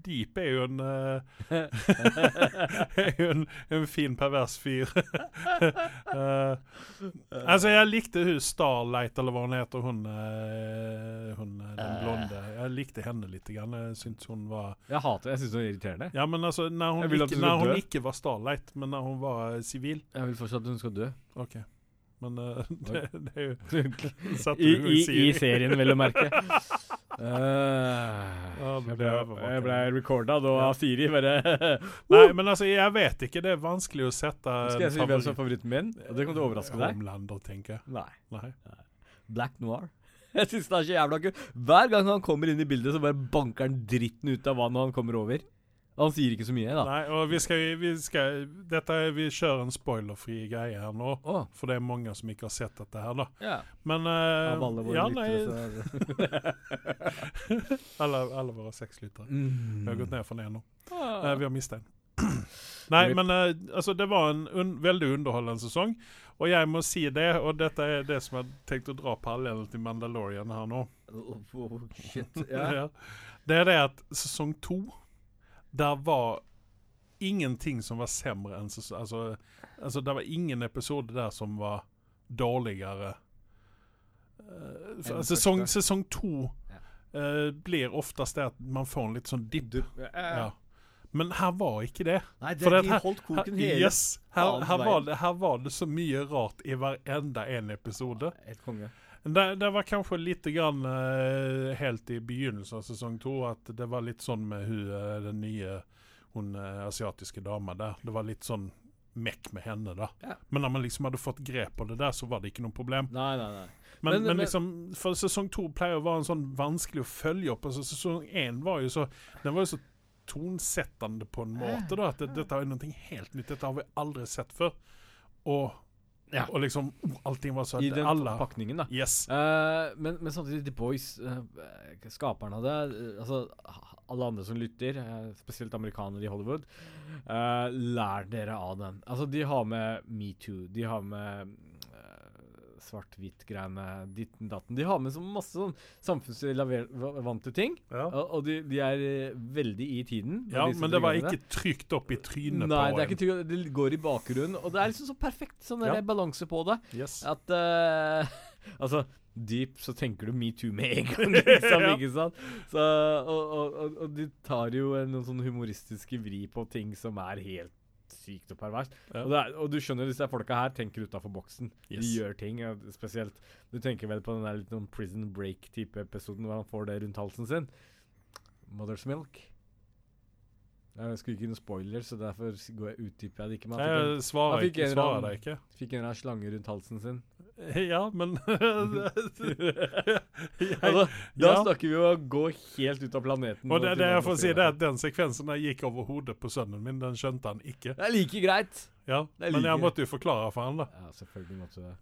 Deep er jo en eh, Er jo en, en fin, pervers fyr. uh, altså, jeg likte hun Starlight, eller hva hun heter, hun, eh, hun den blonde. Jeg likte henne litt. Grann. Jeg syntes hun var Jeg hater Jeg syns hun er irriterende. Ja, men altså, når hun, ikke, når hun ikke var Starlight, men når hun var sivil Jeg vil fortsatt at hun skal dø. OK. Men uh, det, det er jo I, i, i serien, vel å merke. Uh, Ja, jeg ble jeg ble recorda da av Siri. Bare Nei, men altså, jeg vet ikke. Det er vanskelig å sette Skal jeg si hvem som er favoritten min? Det kommer til å overraske deg. Homelander, tenker jeg. Nei. Nei. Black Noir. Jeg synes det er så jævla kult. Hver gang han kommer inn i bildet, så bare banker han dritten ut av hva når han kommer over. Han sier ikke så mye, da. Nei, og vi skal, vi skal Dette er, Vi kjører en spoilerfri greie her nå. oh. For det er mange som ikke har sett dette her, da. Yeah. Men uh, alle våre ja, nei, alle, alle våre seks lyttere. mm. Vi har gått ned fra én nå. Ah. Uh, vi har mistet en. Nei, Rip. men uh, altså, det var en un veldig underholdende sesong. Og jeg må si det, og dette er det som jeg har tenkt å dra parallellen til Mandalorian her nå. Oh, oh, shit. yeah. Ja. Det er det at sesong to, der var ingenting som var sämre enn sesong altså, altså, det var ingen episode der som var dårligere. Uh, sesong, første. sesong to eh, blir oftest det at man får en litt sånn dipp. Ja. Men her var ikke det. Nei, det, de her- holdt koken Her, hele yes, her, her, var det, her var det så mye rart i hver enda en episode. Helt konge. Det, det var kanskje litt grann, eh, helt i begynnelsen av sesong to at det var litt sånn med hun, eh, den nye hun eh, asiatiske dama der. Det var litt sånn mekk med henne, da. Ja. Men når man liksom hadde fått grep på det der, så var det ikke noe problem. Nei, nei, nei. Men, Men- men, liksom, for sesong to pleier å være en sånn vanskelig å følge opp. Altså, sesong én var jo så Den var jo så tonsettende på en måte, da. At det, dette er noe helt nytt. Dette har vi aldri sett før. Og, Ja. og liksom oh, Allting var søtt. I den Alla. pakningen, da. Yes. Uh, men, men samtidig, The Boys, uh, skaperne av det uh, Altså, alle andre som lytter, spesielt amerikanere i Hollywood, eh, lær dere av den. Altså, de har med metoo, de har med svart-hvitt-greiene, ditten datten. De har med så masse sånn samfunnsrelevante ting, Ja. og, og de, de er eh, veldig i tiden. Ja, men det var ikke trykt opp i trynet Nei, på det er ikke trykt, Det går i bakgrunnen, og det er liksom så perfekt sånn der Ja. balanse på det. Yes. At uh, Altså, deep så tenker du metoo med en gang, liksom, ikke sant? Så, og, og, og, og de tar jo noen sånn humoristiske vri på ting som er helt sykt og perverst. Ja. Og, er, og du skjønner disse folka her tenker utafor boksen. Yes. De gjør ting, spesielt Du tenker vel på den der litt noen Prison Break-type episoden hvor han får det rundt halsen sin. Mother's Milk. Jeg skulle ikke gi noen spoiler, så derfor går jeg utdyper jeg det ikke. Men jeg fikk en, Jeg svarer han fikk ikke. en Svarer en, deg ikke. fikk en eller slange rundt halsen sin. Ja, men jeg, Altså, da ja. snakker vi om å gå helt ut av planeten. Og det, det jeg får si, det er at den sekvensen jeg gikk over hodet på sønnen min. Den skjønte han ikke. Det er like greit. Ja, Det er Men jeg måtte jo forklare for han da. Ja, selvfølgelig måtte det.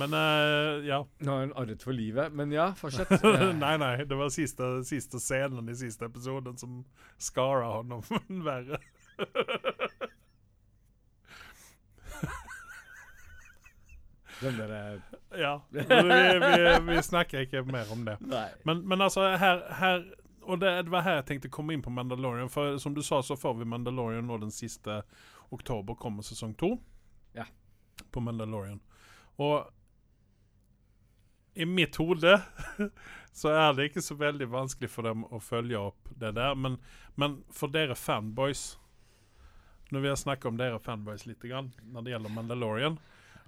Men uh, ja. Nå har hun arret for livet, men ja, fortsett. Nei, nei. Det var siste, siste scenen i siste episoden som skara honom verre. Den der ja. Vi, vi, vi snakker ikke mer om det. Nei. Men, men altså, her, her Og det, det var her jeg tenkte komme inn på Mandalorian. For som du sa, så får vi Mandalorian nå den siste oktober. Kommer sesong to Ja. på Mandalorian. Og i mitt hode så er det ikke så veldig vanskelig for dem å følge opp det der. Men, men for dere fanboys Når vi har snakket om dere fanboys litt grann, når det gjelder Mandalorian,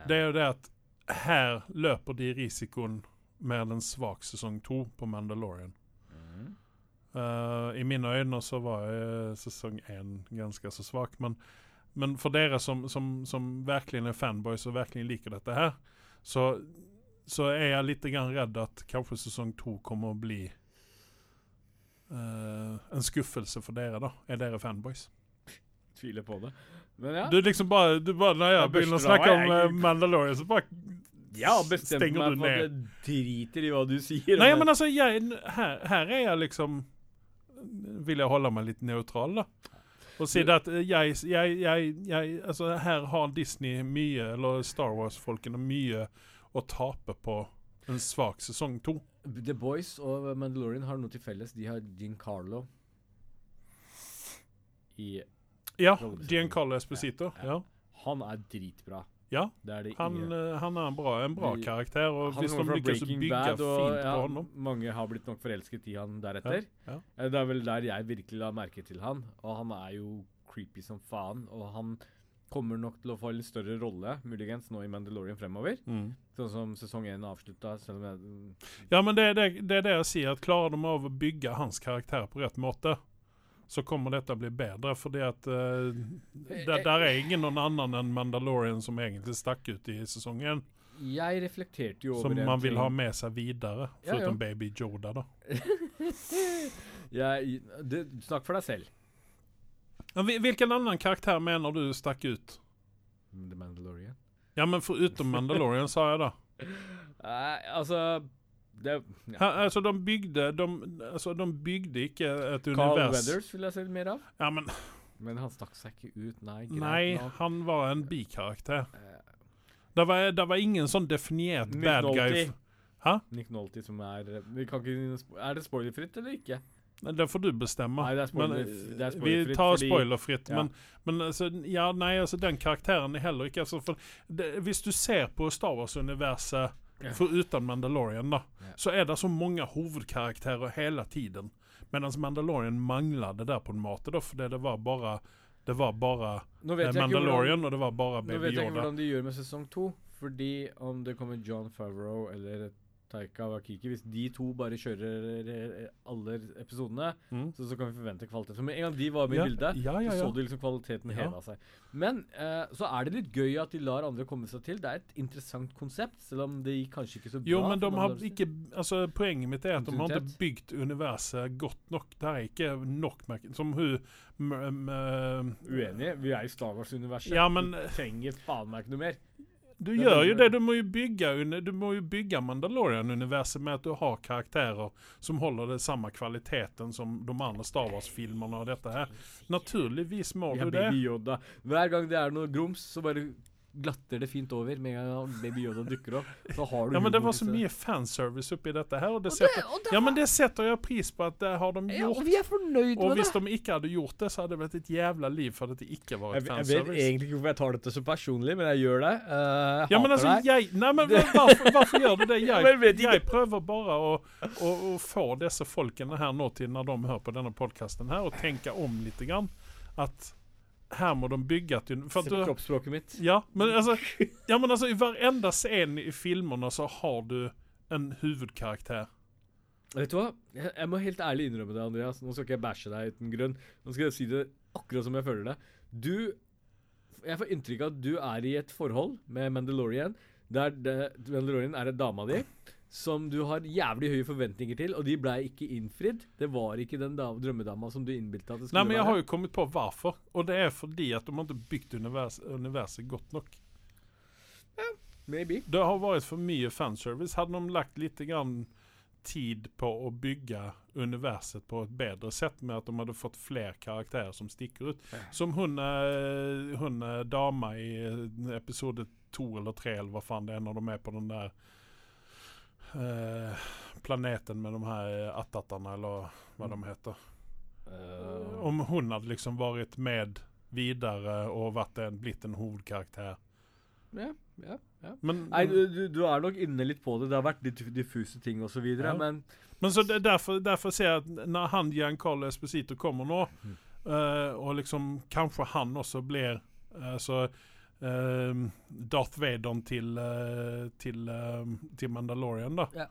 det er jo det at her løper de risikoen med en svak sesong to på Mandalorian. Mm. Uh, I mine øyne så var eh, sesong én ganske så svak. Men, men for dere som, som, som virkelig er fanboys og virkelig liker dette her, så, så er jeg litt grann redd at kanskje sesong to kommer å bli uh, en skuffelse for dere, da. Er dere fanboys? Tviler på det. Men ja. Du liksom bare, du bare Når jeg Jeg begynner å snakke om jeg- eh, Mandalorian, så bare jeg har bestemt stenger meg du for at ned. jeg driter i hva du sier. Nei, men altså, jeg, her, her er jeg liksom Vil jeg holde meg litt nøytral, da. Og si at eh, jeg, jeg, jeg, jeg Altså, her har Disney mye, eller Star Wars-folkene, mye å tape på en svak sesong to. The Boys og Mandalorian har noe til felles. De har Giancarlo i Ja. Giancarlo Esposito. Ja, Ja. Han er dritbra. Ja, Det er det han, eh, han er en bra, en bra karakter, og Han hvis de lykkes å bygge Bad, og fint ja, på honom mange har blitt nok forelsket i han deretter. ja. ja. Det er vel der jeg virkelig la merke til han, og han er jo creepy som faen. Og han kommer nok til å få en litt større rolle, muligens, nå i Mandalorian fremover. mm. Sånn som sesong én avslutta, Ja, men det, det, det er det jeg sier, at klarer de av å bygge hans karakter på rett måte, så kommer dette bli bedre, fordi at eh, der, der er ingen noen annen enn Mandalorian som egentlig stakk ut i sesongen, Jeg reflekterte jo over som man vil ha med seg videre, foruten ja. baby Joda, da. jeg, det, Snakk for deg selv. Hvilken annen karakter mener du stakk ut? The Mandalorian. Ja, men foruten Mandalorian sa jeg da. Nei, altså det, ja. Ha, altså, de bygde de, altså, de bygde ikke et Carl univers Weathers vil jeg se mer av. Ja, men Men han stakk seg ikke ut, nei. greit Nei, nok. han var en bikarakter. Uh, Det var, det var ingen sånn definert bad guy. Hæ? Nick Nolte som er vi kan ikke, Er det spoilerfritt eller ikke? Det får du bestemme. Nei, det er spoiler- men, det er vi tar fordi- spoilerfritt. Ja. Men, men altså, ja, nei, altså, den karakteren er heller ikke altså, for det, Hvis du ser på Star Wars-universet Ja. foruten Mandalorian, da, Ja. så er det så mange hovedkarakterer hele tiden. Mens Mandalorian mangla det der på en måte, da, fordi det var bare Det var bare eh, Mandalorian, hvordan, og det var bare Baby Yoda. nå vet jeg ikke hvordan de gjør med sesong to. Fordi om det kommer John Favreau eller Taika Wakiki Hvis de to bare kjører eh, alle episodene, Mm. så, så kan vi forvente kvalitet. For med en gang de var med Ja, i bildet, ja, ja, så så du liksom kvaliteten heva seg. Men eh, så er det litt gøy at de lar andre komme seg til. Det er et interessant konsept, selv om det gikk kanskje ikke så bra. Jo, men de har ikke altså, Poenget mitt er at de har ikke bygd universet godt nok. Det er ikke nok Som hun m- Uenige. Vi er i Star Wars-universet. Ja, men- Vi trenger faen meg ikke noe mer. Du Det gjør det, jo det. Du må jo bygge, du må jo bygge Mandalorian-universet med at du har karakterer som holder det samme kvaliteten som de andre Star Wars-filmene og dette her. Naturligvis må du det. Yoda. Hver gang det er noe grums, så bare glatter det fint over. Med en gang Baby Yoda dukker opp, så har du Ja, men det var så mye fanservice oppi dette her, og det Og det- setter, og det ja, men det setter jeg pris på at det har de gjort. ja, og vi er fornøyd Og med hvis de ikke hadde gjort det, så hadde det vært et jævla liv for at det ikke var et fanservice. jeg vet egentlig ikke hvorfor jeg tar dette så personlig, men jeg gjør det. Uh, jeg Ja, men hater altså, deg. jeg, nei, men hvorfor, hvorfor gjør du det? Men Jeg, jeg prøver bare å, å, å få disse folkene her nå til, når de hører på denne podkasten her, og tenke om litt. Grann, at her må de bygge for Se på du, kroppsspråket mitt. ja, men altså, ja, men altså I varenda scene i filmene så har du en hovedkarakter. Vet du hva? Jeg, må helt ærlig innrømme det, Andreas. Nå skal ikke jeg bæsje deg uten grunn. Nå skal jeg si det akkurat som jeg føler det. Du Jeg får inntrykk av at du er i et forhold med Mandalorian der det, Mandalorian er en dama di som du har jævlig høye forventninger til, og de ble ikke innfridd. Det var ikke den da, drømmedama som du innbilte at det skulle Nei, men Jeg være. har jo kommet på hvorfor, og det er fordi at de har ikke bygd univers, universet godt nok. Ja, Maybe. Det har vært for mye fanservice. Hadde de lagt litt grann tid på å bygge universet på et bedre sett, med at de hadde fått flere karakterer som stikker ut. Som hun, eh, hun eh, dama i eh, episode to eller tre, eller hva faen det er, når de er på den der eh, planeten med de her attatene, eller hva de heter. Uh. Om hun hadde liksom vært med videre og vært en, blitt en hovedkarakter. ja, ja, ja. Men, Nei, du, du, du er nok inne litt på det. Det har vært litt diffuse ting osv., Ja. men Men så det, derfor, derfor ser jeg at når han Giancarlo Esposito kommer nå, Mm. uh, og liksom kanskje han også blir uh, så eh, Darth Vader til, eh, til, eh, til Mandalorian, da.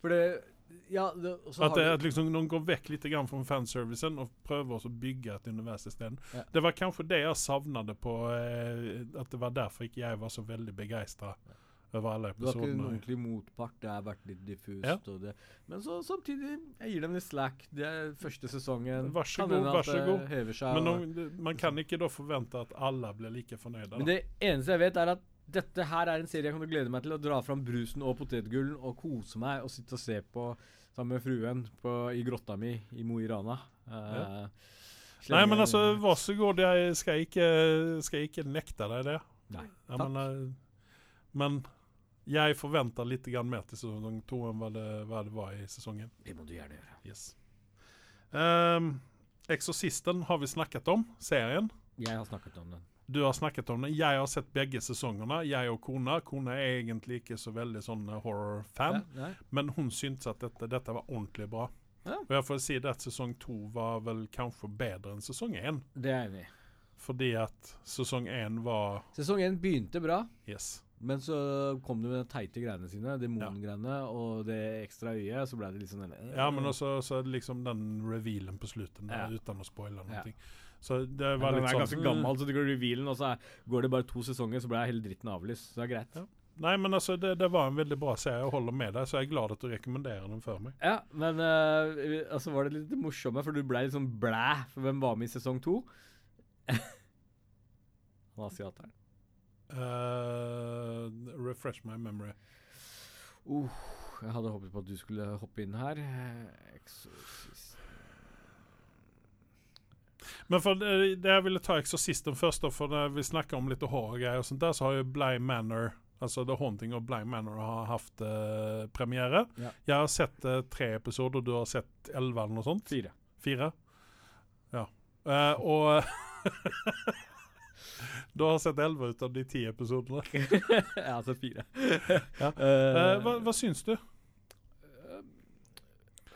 For det Ja, det, så At, det, at liksom, de går vekk litt grann fra fanservicen og prøver å bygge et univers isteden. Ja. Det var kanskje det jeg savnet på eh, At det var derfor ikke jeg var så veldig begeistra over alle Du har ikke en episodene. ordentlig motpart. Det har vært litt diffust. Ja. Men så samtidig, jeg gir dem litt slack. Det er første sesongen. Vær så Kan god, vær så god. Men og- man kan ikke da forvente at alle blir like fornøyde. Men det eneste jeg vet, er at dette her er en serie jeg å glede meg til å dra fram brusen og potetgullen og kose meg og sitte og se på sammen med fruen på, i grotta mi i Mo i Rana. Eh, Nei, men altså, vær så god. Jeg skal ikke, skal ikke nekte deg det. Nei, Ja, takk. men, eh, men jeg forventer litt mer til sesong to enn hva det, hva det var i sesongen. Det må du gjerne gjøre. Yes. Um, Exorcisten har vi snakket om, serien. Jeg har snakket om den. Du har snakket om den. Jeg har sett begge sesongene, jeg og kona. Kona er egentlig ikke så veldig sånn eh, horror-fan, Ja, men hun syntes at dette, dette var ordentlig bra. Ja. Og jeg får si det at sesong to var vel kanskje bedre enn sesong én. Det er enig. Fordi at sesong én var Sesong én begynte bra, Yes. Men så kom det med de teite greiene sine, demongreiene og det ekstra øyet, så ble det litt sånn eh, Ja, men også så liksom den revealen på slutten, Ja. uten å spoile Ja. noe. Så det Men sånn den litt er sånn ganske gammel, så det går revealen, og så går det bare to sesonger, så ble hele dritten avlyst. Så det er greit. Ja. Nei, men altså, det, det var en veldig bra serie. Jeg holder med deg, så jeg er glad at du rekommenderer den for meg. Ja, men uh, altså var det litt morsomme, for du ble litt sånn blæ for hvem var med i sesong to? Han asiateren. Eh, refresh my memory. Uh, jeg hadde håpet på at du skulle hoppe inn her. Eh, Exorcist Men for det, det jeg ville ta Exorcisten først, for når vi snakker om litt horrorgreier og sånt der, så har jo Bly Manor Altså The Haunting of Bly Manor har hatt uh, premiere. Ja. Jeg har sett uh, tre episoder, du har sett elleve eller noe sånt? Fire. Fire? Ja. Uh, og Du har sett elleve ut av de ti episodene. jeg har sett fire. Ja. Eh, Eh, hva, hva syns du?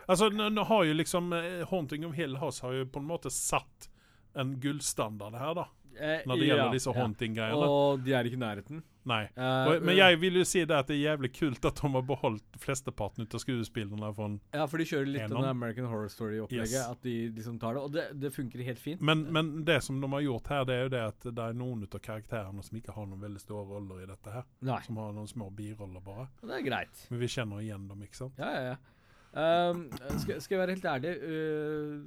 Altså, nå, har jo liksom eh, Haunting of Hill House har jo på en måte satt en gullstandard her, da. Når det gjelder disse haunting-greiene. Og de er ikke i nærheten. Nei. Eh, Og, men jeg vil jo si det at det er jævlig kult at de har beholdt flesteparten av skuespillerne. Fra, Ja, for de kjører litt av American Horror Story-opplegget. Yes. At de liksom tar det. Og det, det funker helt fint. men, men det som de har gjort her, det er jo det at det er noen av karakterene som ikke har noen veldig store roller i dette her. Nei, Som har noen små biroller, bare. og det er greit. Men vi kjenner igjen dem, ikke sant? Ja, ja, ja. Um, skal, skal jeg være helt ærlig uh,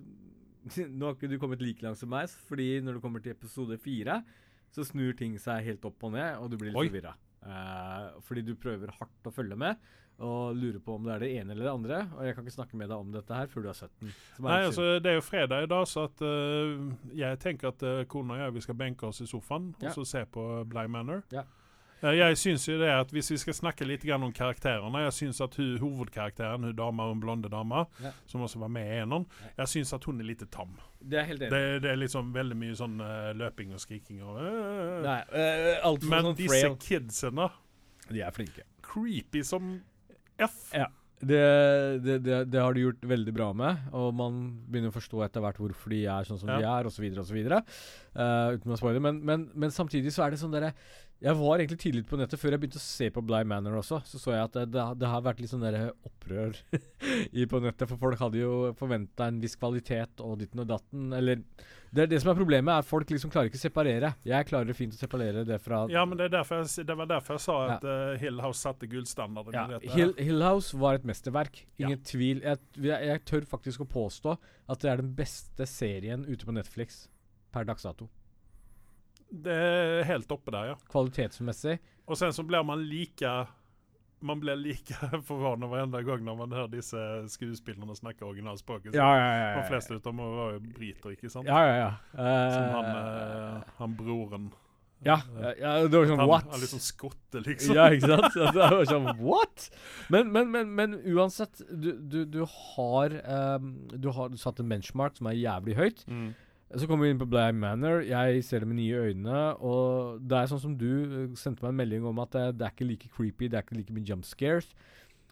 Nå har ikke du kommet like langt som meg, fordi når du kommer til episode fire, så snur ting seg helt opp og ned, og du blir litt forvirra. Uh, fordi du prøver hardt å følge med, og lurer på om det er det ene eller det andre. Og jeg kan ikke snakke med deg om dette her før du er 17. Som er Nei, altså Det er jo fredag i dag, så at uh, jeg tenker at uh, kona og jeg vi skal benke oss i sofaen Ja. og så se på Bly Manor. Ja. Eh, jeg syns jo det at Hvis vi skal snakke litt om karakterene Jeg syns at hun, hovedkarakteren, hun dama, hun blonde dama, Ja. som også var med i Enon, Ja. jeg syns at hun er litt tam. Det er helt enig. Det, det er liksom veldig mye sånn uh, løping og skriking og uh, Nei, uh, Men sånn disse frail. kidsene De er flinke. Creepy som F. Ja. Det, det, det, det har de gjort veldig bra med, og man begynner å forstå etter hvert hvorfor de er sånn som Ja. de er, osv., osv. Uh, uten å spoile. Men, men, men samtidig så er det sånn derre Jeg var egentlig tidlig på nettet før jeg begynte å se på Bly Manor også. Så så jeg at det, det, har- det har vært litt sånn derre opprør i på nettet, for folk hadde jo forventa en viss kvalitet og ditten og datten. Eller det, det som er problemet, er at folk liksom klarer ikke å separere. Jeg klarer fint å separere det fra Ja, men det, er derfor jeg, det var derfor jeg sa Ja. at eh, Hill House satte gullstandarden Ja, i dette. Hill, Hillhouse House var et mesterverk. Ja. Ingen tvil. Jeg, jeg, jeg tør faktisk å påstå at det er den beste serien ute på Netflix per dags dato. Det er helt oppe der, ja. Kvalitetsmessig. Og sen så blir man like Man blir like forvånet varenda gang når man hører disse skuespillerne snakke originalspråket. Ja, ja, ja. De fleste av dem var jo briter, ikke sant? Ja, ja, ja. Som Eh, han, uh, han broren. ja, ja, ja, det var sånn Han, what? han liksom skotte, liksom. Ja, ikke sant? Det var sånn what? Men, men, men, men uansett, du, du, du har um, Du har satt en benchmark som er jævlig høyt. Mm. Så kommer vi inn på Bligh Manor. Jeg ser det med nye øyne. Og det er sånn som du eh, sendte meg en melding om at det, det er ikke like creepy, det er ikke like mye jump scares.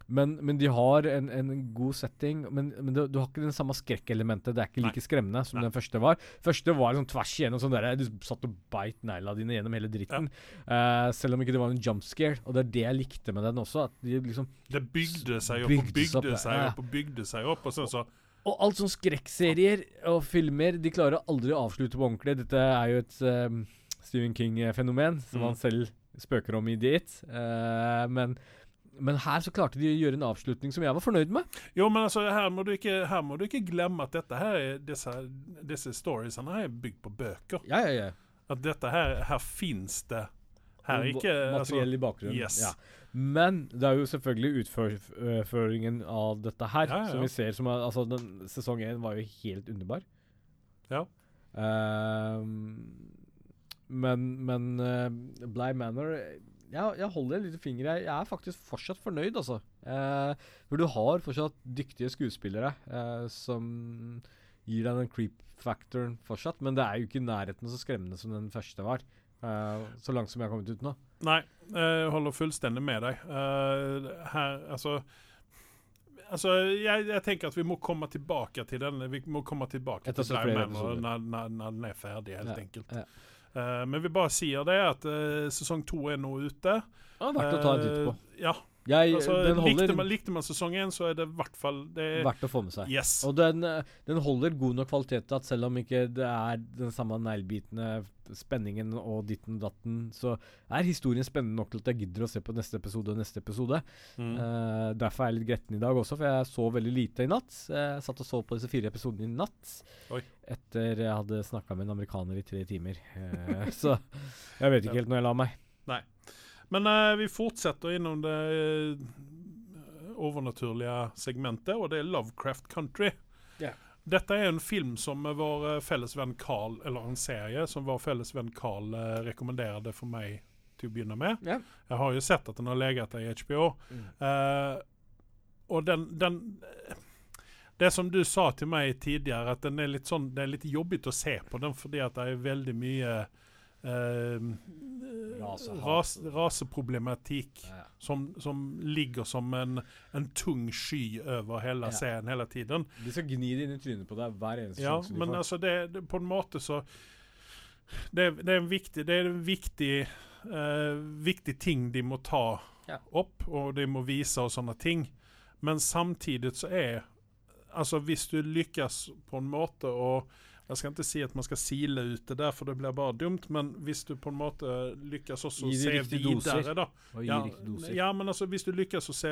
Men, men de har en, en god setting. Men, men du, du har ikke den samme skrekkelementet. Det er ikke like skremmende som Nei. den første var. Første var liksom tvers igjennom sånn der Du satt og beit negla dine gjennom hele dritten. Eh, selv om ikke det var en jump scare. Og det er det jeg likte med den også. At de liksom Det bygde seg opp og Bygde seg opp, ja. og bygde seg opp, og sånn så Og alt sånn skrekkserier og filmer, de klarer aldri å avslutte på ordentlig. Dette er jo et um, Stephen King-fenomen, som Mm. han selv spøker om i The It. Eh, men, men her så klarte de å gjøre en avslutning som jeg var fornøyd med. Jo, men altså, her må du ikke, her må du ikke glemme at dette her er, disse, disse storiesene her er bygd på bøker. Ja, ja, ja. At dette her, her fins det Her er ikke altså, Materiell i bakgrunnen. yes. Ja. Men det er jo selvfølgelig utføringen av dette her Ja, ja, som vi ser som er, Altså, den sesong én var jo helt underbar. Ja. Ehm, men men uh, Bly Manor jeg, jeg holder en liten finger jeg, Jeg er faktisk fortsatt fornøyd, altså. Uh, for du har fortsatt dyktige skuespillere eh, som gir deg den creep-factoren fortsatt. Men det er jo ikke i nærheten så skremmende som den første var. eh, så langt som jeg har kommet ut nå. Nei, jeg holder fullstendig med deg. Eh, her, altså Altså, jeg, jeg tenker at vi må komme tilbake til den. Vi må komme tilbake Etter til episoder. når, når, når den er ferdig, helt Ja, enkelt. ja. Uh, men vi bare sier det, at uh, sesong to er nå ute. Ja, verdt å ta en titt på. Ja, Jeg, Altså, likte, man, likte man sesong én, så er det i hvert fall det, verdt å få med seg. Yes. Og den, eh, den holder god nok kvalitet til at selv om ikke det er den samme neglebitende spenningen og ditten og datten, så er historien spennende nok til at jeg gidder å se på neste episode og neste episode. Mm. Uh, derfor er jeg litt gretten i dag også, for jeg så veldig lite i natt. Jeg satt og så på disse fire episodene i natt. Oi. Etter jeg hadde snakka med en amerikaner i tre timer. Uh, så jeg vet ikke helt når jeg la meg. Men eh, vi fortsetter innom det eh, overnaturlige segmentet, og det er Lovecraft Country. Yeah. Dette er en film som vår eh, felles venn Carl, eller en serie som vår felles venn Carl eh, rekommenderade for meg til å begynne med. Yeah. Jeg har jo sett at den har leget der i HBO. Mm. Eh, og den, den Det som du sa til meg tidligere, at den er litt sånn Det er litt jobbig å se på den fordi at det er veldig mye eh. Ras, raseproblematikk Ja. som, som ligger som en, en tung sky over hele serien hele tiden. De skal gni det inn i trynet på deg hver eneste Ja, sjanse men får. altså det, det, på en måte så Det, det er en viktig Det er en viktig, eh, viktig ting de må ta Ja. opp, og de må vise og sånne ting. Men samtidig så er Altså hvis du lykkes på en måte å Jeg skal ikke si at man skal sile ut det der, for det blir bare dumt, men hvis du på en måte lykkes også å se videre, da Og ja, ja, men altså hvis du lykkes å se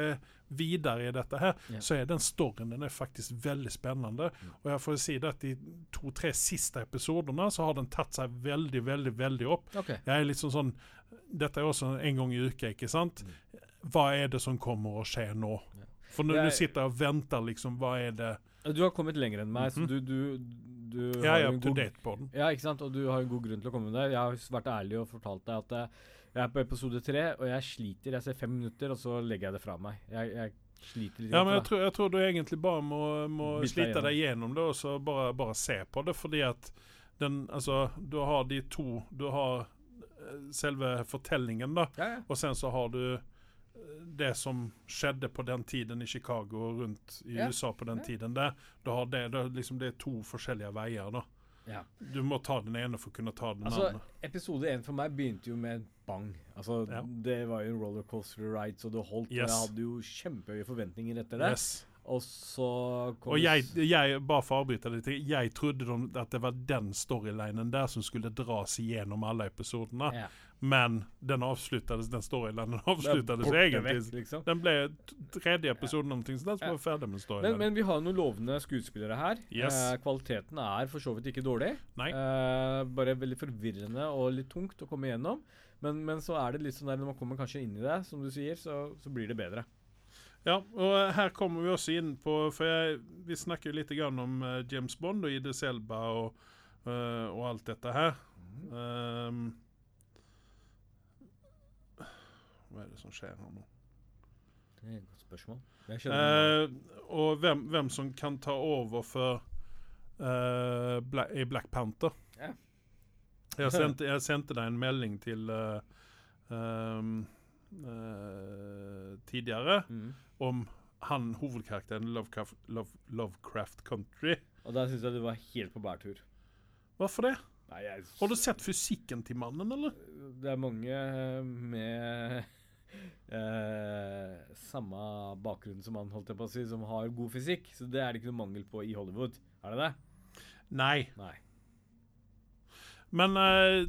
videre i dette her, Ja. så er den storyen den er faktisk veldig spennende. Mm. Og jeg får si det at de to-tre siste episodene så har den tatt seg veldig, veldig, veldig opp. Okay. Jeg er litt sånn sånn Dette er også en gang i uka, ikke sant? Hva er det som kommer å skje nå? Mm. Ja. For Jeg- du sitter og venter, liksom, hva er det Du har kommet lenger enn meg, Mhm. så du, du, du Jeg er up to date på den. Ja, ikke sant? Og du har en god grunn til å komme med det. Jeg har vært ærlig og fortalt deg at jeg er på episode tre, og jeg sliter. Jeg ser fem minutter, og så legger jeg det fra meg. Jeg, jeg sliter litt. Ja, men jeg tror, jeg tror du egentlig bare må, må slite deg gjennom det, og så bare, bare se på det, fordi at den Altså, du har de to Du har eh, selve fortellingen, da. Ja, ja. og sen så har du det som skjedde på den tiden i Chicago og rundt i Ja. USA på den Ja. tiden der. Du har det, det, liksom, det er to forskjellige veier, da. ja. Du må ta den ene for å kunne ta den Altså, andre. episode én for meg begynte jo med en bang. Altså, Ja. Det var jo en rollercoaster ride, så det holdt. Yes. Jeg hadde jo kjempehøye forventninger etter det. Yes. Og så kom Og jeg, jeg, bare for å avbryte litt, jeg trodde de, at det var den storylinen der som skulle dras igjennom alle episodene. ja. Men den avslutades, den storylinen Det avslutades egentlig vekk, liksom. Den ble tredje episode noe sånt, så var ferdig med Men, storylinen. men vi har noen lovende skuespillere her. Yes. Eh, kvaliteten er for så vidt ikke dårlig. Nei. Eh, bare veldig forvirrende og litt tungt å komme igjennom. Men, men så er det litt sånn der når man kommer kanskje inn i det, som du sier, så, så blir det bedre. Ja, og her kommer vi også inn på For jeg, vi snakker jo litt grann om eh, James Bond og Idris Elba og, eh, og alt dette her. Um, hva er det som skjer her nå? Det er et godt spørsmål. Jeg Eh, og hvem, hvem som kan ta over for eh, Bla i Black Panther. Ja. Jeg sendte, jeg sendte deg en melding til eh, um, eh, tidligere Mm. om han hovedkarakteren i Lovecraft, Love, Lovecraft Country. Og da syns jeg du var helt på bærtur. Hvorfor det? Nei, jeg, Har du sett fysikken til mannen, eller? Det er mange eh, med eh, samme bakgrunn som han, holdt jeg på å si, som har god fysikk. Så det er det ikke noe mangel på i Hollywood. Er det det? Nei. Nei. Men eh,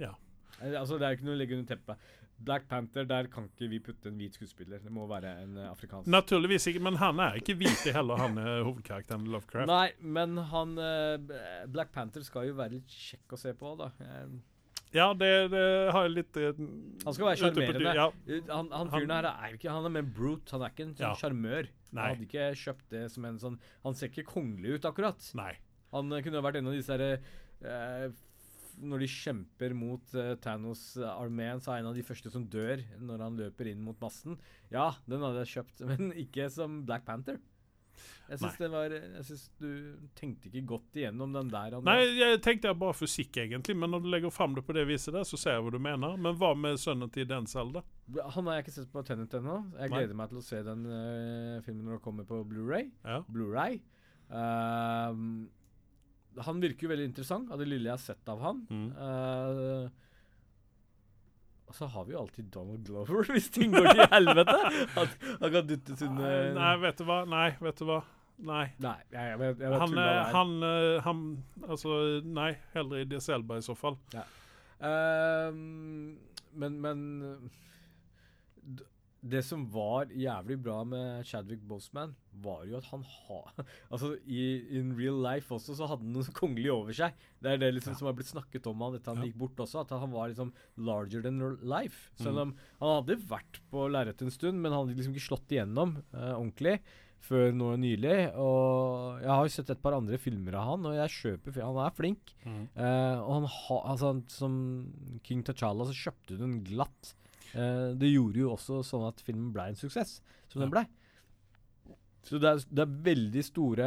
ja. Altså, det er jo ikke noe å legge under teppet. Black Panther, der kan ikke vi putte en hvit skuespiller. Det må være en eh, afrikansk. naturligvis ikke. Men han er ikke hvit heller, han er hovedkarakteren Lovecraft. Nei, men han eh, Black Panther skal jo være litt kjekk å se på, da. Eh, Ja, det, det har jeg litt uh, Han skal være sjarmerende. Ja, Han, han fyren her er ikke Han er mer brute. Han er ikke en sånn Ja. sjarmør. Han hadde ikke kjøpt det som en sånn Han ser ikke kongelig ut, akkurat. nei. Han eh, kunne ha vært en av disse herre uh, Når de kjemper mot uh, Thanos-armeen, så er en av de første som dør når han løper inn mot massen. Ja, den hadde jeg kjøpt, men ikke som Black Panther. Jeg syns var Jeg synes du tenkte ikke godt igjennom den der. Andre. Nei, jeg tenkte bare fysikk, egentlig. Men når du legger fram det på det viset der, så ser jeg hva du mener. Men hva med sønnen til Denzel, da? Han har jeg ikke sett på Tenet ennå. Jeg Nei. gleder meg til å se den uh, filmen når den kommer på Blu-ray. Ja. Blu-ray. Ehm, han virker jo veldig interessant, av det lille jeg har sett av han. Mm. Eh, Og så har vi jo alltid Donald Glover, hvis ting går til helvete. Han, han kan dyttes under Nei, vet du hva? Nei, vet du hva? Nei. Nei, jeg, jeg, jeg Han, eh, han, eh, han Altså, nei. Heller i Idris Elba i så fall. Ehm, men men d- det som var jævlig bra med Chadwick Boseman, var jo at han har Altså, i in real life også, så hadde han noe kongelig over seg. Det er det liksom som har blitt snakket om han etter han Ja. gikk bort også, at han var liksom larger than life. Selv Mm. om han hadde vært på lerretet en stund, men han hadde liksom ikke slått igjennom eh, ordentlig før nå nylig. Og jeg har jo sett et par andre filmer av han, og jeg kjøper Han er flink. Eh, og han har altså, som King T'Challa så kjøpte du den glatt. Eh, det gjorde jo også sånn at filmen ble en suksess, som den Ja. ble. Så det er, det er veldig store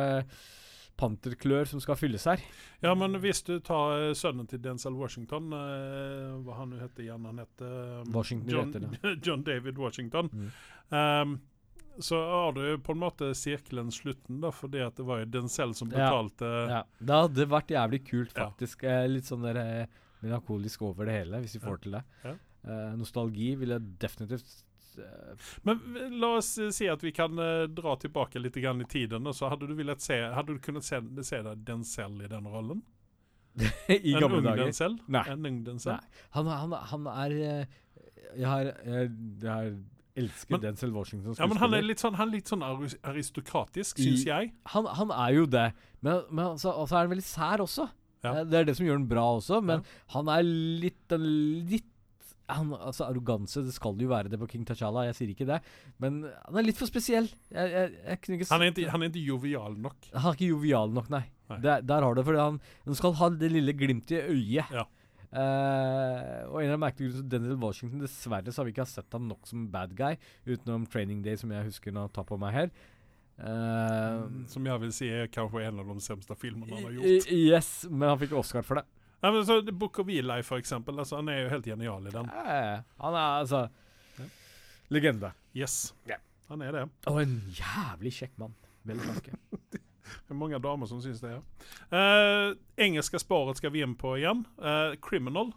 panterklør som skal fylles her. Ja, men hvis du tar eh, sønnen til Denzel Washington, uh, hva han nå heter igjen Han heter um, John, heter John David Washington. Mm. Um, så har du på en måte sirkelen slutten, da, fordi at det var jo Denzel som betalte Ja, det hadde vært jævlig kult, faktisk. Ja. litt sånn der uh, melankolisk over det hele, hvis vi Ja. får til det. Ja. Eh, nostalgi vil jeg definitivt eh, Men la oss eh, si at vi kan uh, dra tilbake litt grann i tiden. Så hadde du se Hadde du kunnet se, se deg Denzel i den rollen? I en gamle ung dager. Denzel? Nei. En ung Denzel? Nei. Han, han, han er Jeg har Jeg, jeg har elsket Men- Denzel Washington Ja, men han er litt sånn, han er litt sånn aristokratisk, syns jeg. han, han er jo det, men, men altså, så er han veldig sær også. Ja. Det er det som gjør han bra også, men han er litt litt han, altså Arroganse, det skal jo være det på King T'Challa, jeg sier ikke det. Men han er litt for spesiell. Jeg, jeg, jeg ikke Han er, ikke, han er ikke jovial nok. han er ikke jovial nok, nei. Nei. Der, der har du det, han, han skal ha det lille glimtet i øyet. Ja. Uh, og en av merkelige grunner Daniel Washington Dessverre så har vi ikke sett han nok som bad guy, utenom Training Day, som jeg husker han tar på meg her. Uh, Som jeg vil si er kanskje en av de sämsta filmene han har gjort. yes, men han fikk Oscar for det. Ja, men så Book of Eli, for eksempel. Altså, han er jo helt genial i den. Eh, han er altså Ja. legende. Yes. Ja. Han er det. Og en jævlig kjekk mann. Veldig å. Det er mange damer som syns det. ja. Uh, engelska sparet skal vi inn på igjen. Uh, Criminal.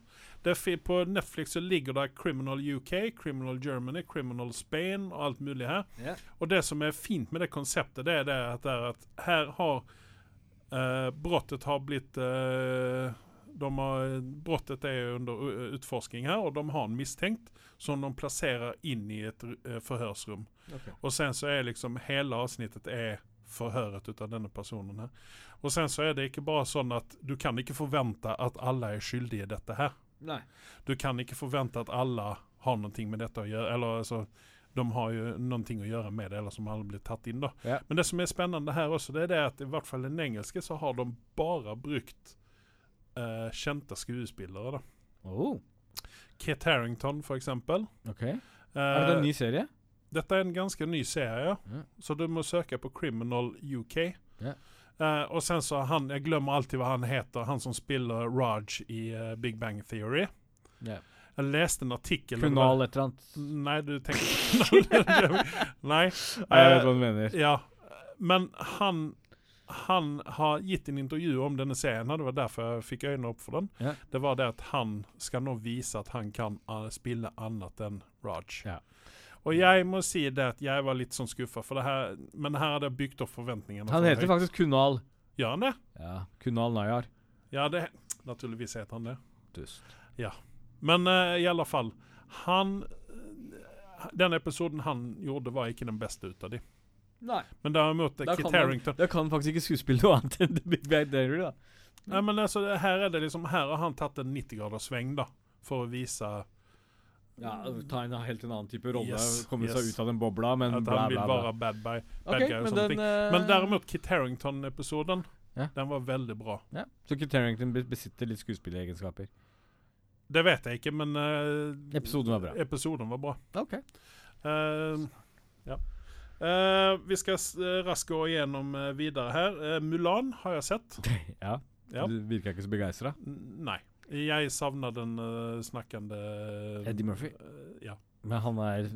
Det på Netflix så ligger det Criminal UK, Criminal Germany, Criminal Spain og alt mulig her. Yeah. Og det som er fint med det konseptet, det er det at, det er at her har uh, brottet har blitt eh, de har, Brottet er under utforskning her, og de har en misstänkt som de plasserer inn i et eh, Okay. Og sen så er liksom hele avsnittet er forhøret ut av denne personen her. Og sen så er det ikke bare sånn at du kan ikke forvente at alle er skyldige i dette her. Nei. Du kan ikke forvente at alle har noe med dette å gjøre. Eller altså, de har jo noe å gjøre med det, eller som alle blir tatt inn. da. Ja. Men det som er spennende her også, det er det at i hvert fall i den engelske så har de bare brukt eh, kjente skuespillere. da. Oh, Kit Harrington, for eksempel. ok. Uh, Er det en ny serie? Dette er en ganske ny serie, Ja. så du må søke på Criminal UK. Ja. Uh, og sen så han, jeg glemmer alltid hva han heter, han som spiller Raj i eh, Big Bang Theory. Ja. Jeg leste en artikkel Kunal et eller annet. Nei, du tenker Nei. Nei, jeg eh, vet hva du mener. ja. Men han han har gitt en intervju om denne serien. Det var derfor jeg fikk øynene opp for den. Ja. Det var det at han skal nå vise at han kan uh, spille annet enn Raj. Ja. Og jeg må si det at jeg var litt sånn skuffa, men her hadde jeg bygd opp forventningene. Han heter faktisk Kunal. Gjør han det? Ja, Kunal Nayar. Ja, det, naturligvis heter han det. Dust. Men uh, i alle fall, han Den episoden han gjorde, var ikke den beste ut av de. Nei. Men derimot Da Kit Harington da kan faktisk ikke skuespille noe annet enn The Big Bang Theory, da. Nei, men altså, her er det liksom Her har han tatt en 90-graders sving, da. For å vise Ja, Ta en helt en annen type rolle, Yes, komme seg ut av den bobla, men at han vil være bad, by, bad okay, guy og sånne ting. eh, Men derimot Kit Harington-episoden, Ja. den var veldig bra. ja. Så Kit Harington besitter litt skuespilleregenskaper. Det vet jeg ikke, men uh, Episoden var bra. Episoden var bra. Ok. Uh, ja. Eh, vi skal eh, raskt gå igjennom eh, videre her. Uh, Mulan har jeg sett. ja. Ja. Du virka ikke så begeistra. Nei. Jeg savna den uh, snakkende Eddie Murphy? Ja. Men han er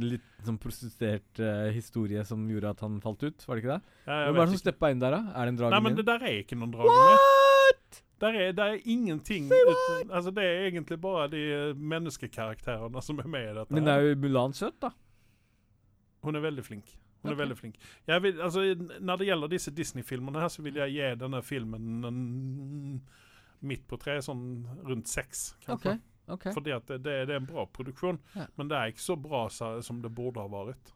litt sånn prostituert historie som gjorde at han falt ut, var det ikke det? Ja, Hvem er det som steppa inn der, da? Er det en drage Nei, men det der er ikke noen drage med. Der er, der er ingenting uten, Altså Det er egentlig bare de menneskekarakterene som er med i dette. Men det er jo Mulan søt, da? Hun er veldig flink. Hun okay. er veldig flink. Jeg vil, altså, når det gjelder disse Disney-filmene, her så vil jeg gi denne filmen en midt på treet, sånn rundt seks, kanskje. Okay. ok Fordi at det, det, det er en bra produksjon, Ja. men det er ikke så bra som det burde ha vært.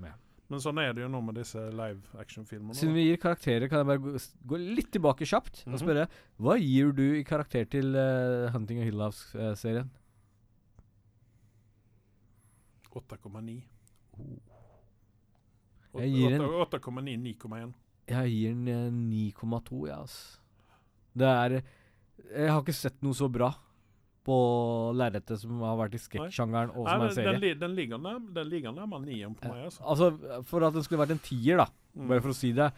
Ja. Men sånn er det jo nå med disse live action-filmene. Siden vi gir karakterer, kan jeg bare gå, gå litt tilbake kjapt og Mhm. spørre Hva gir du i karakter til uh, Hunting og Hillhouse-serien? 8,9. Jeg gir en- 8,9, 9,1. Jeg gir den eh, 9,2, jeg, ass. Det er Jeg har ikke sett noe så bra på lerretet som har vært i skrekksjangeren, og Nei, som er en serie. den, den ligger nær- den ligger nærmere nieren på meg, altså. Altså, for at den skulle vært en tier, da, Mm. bare for å si det,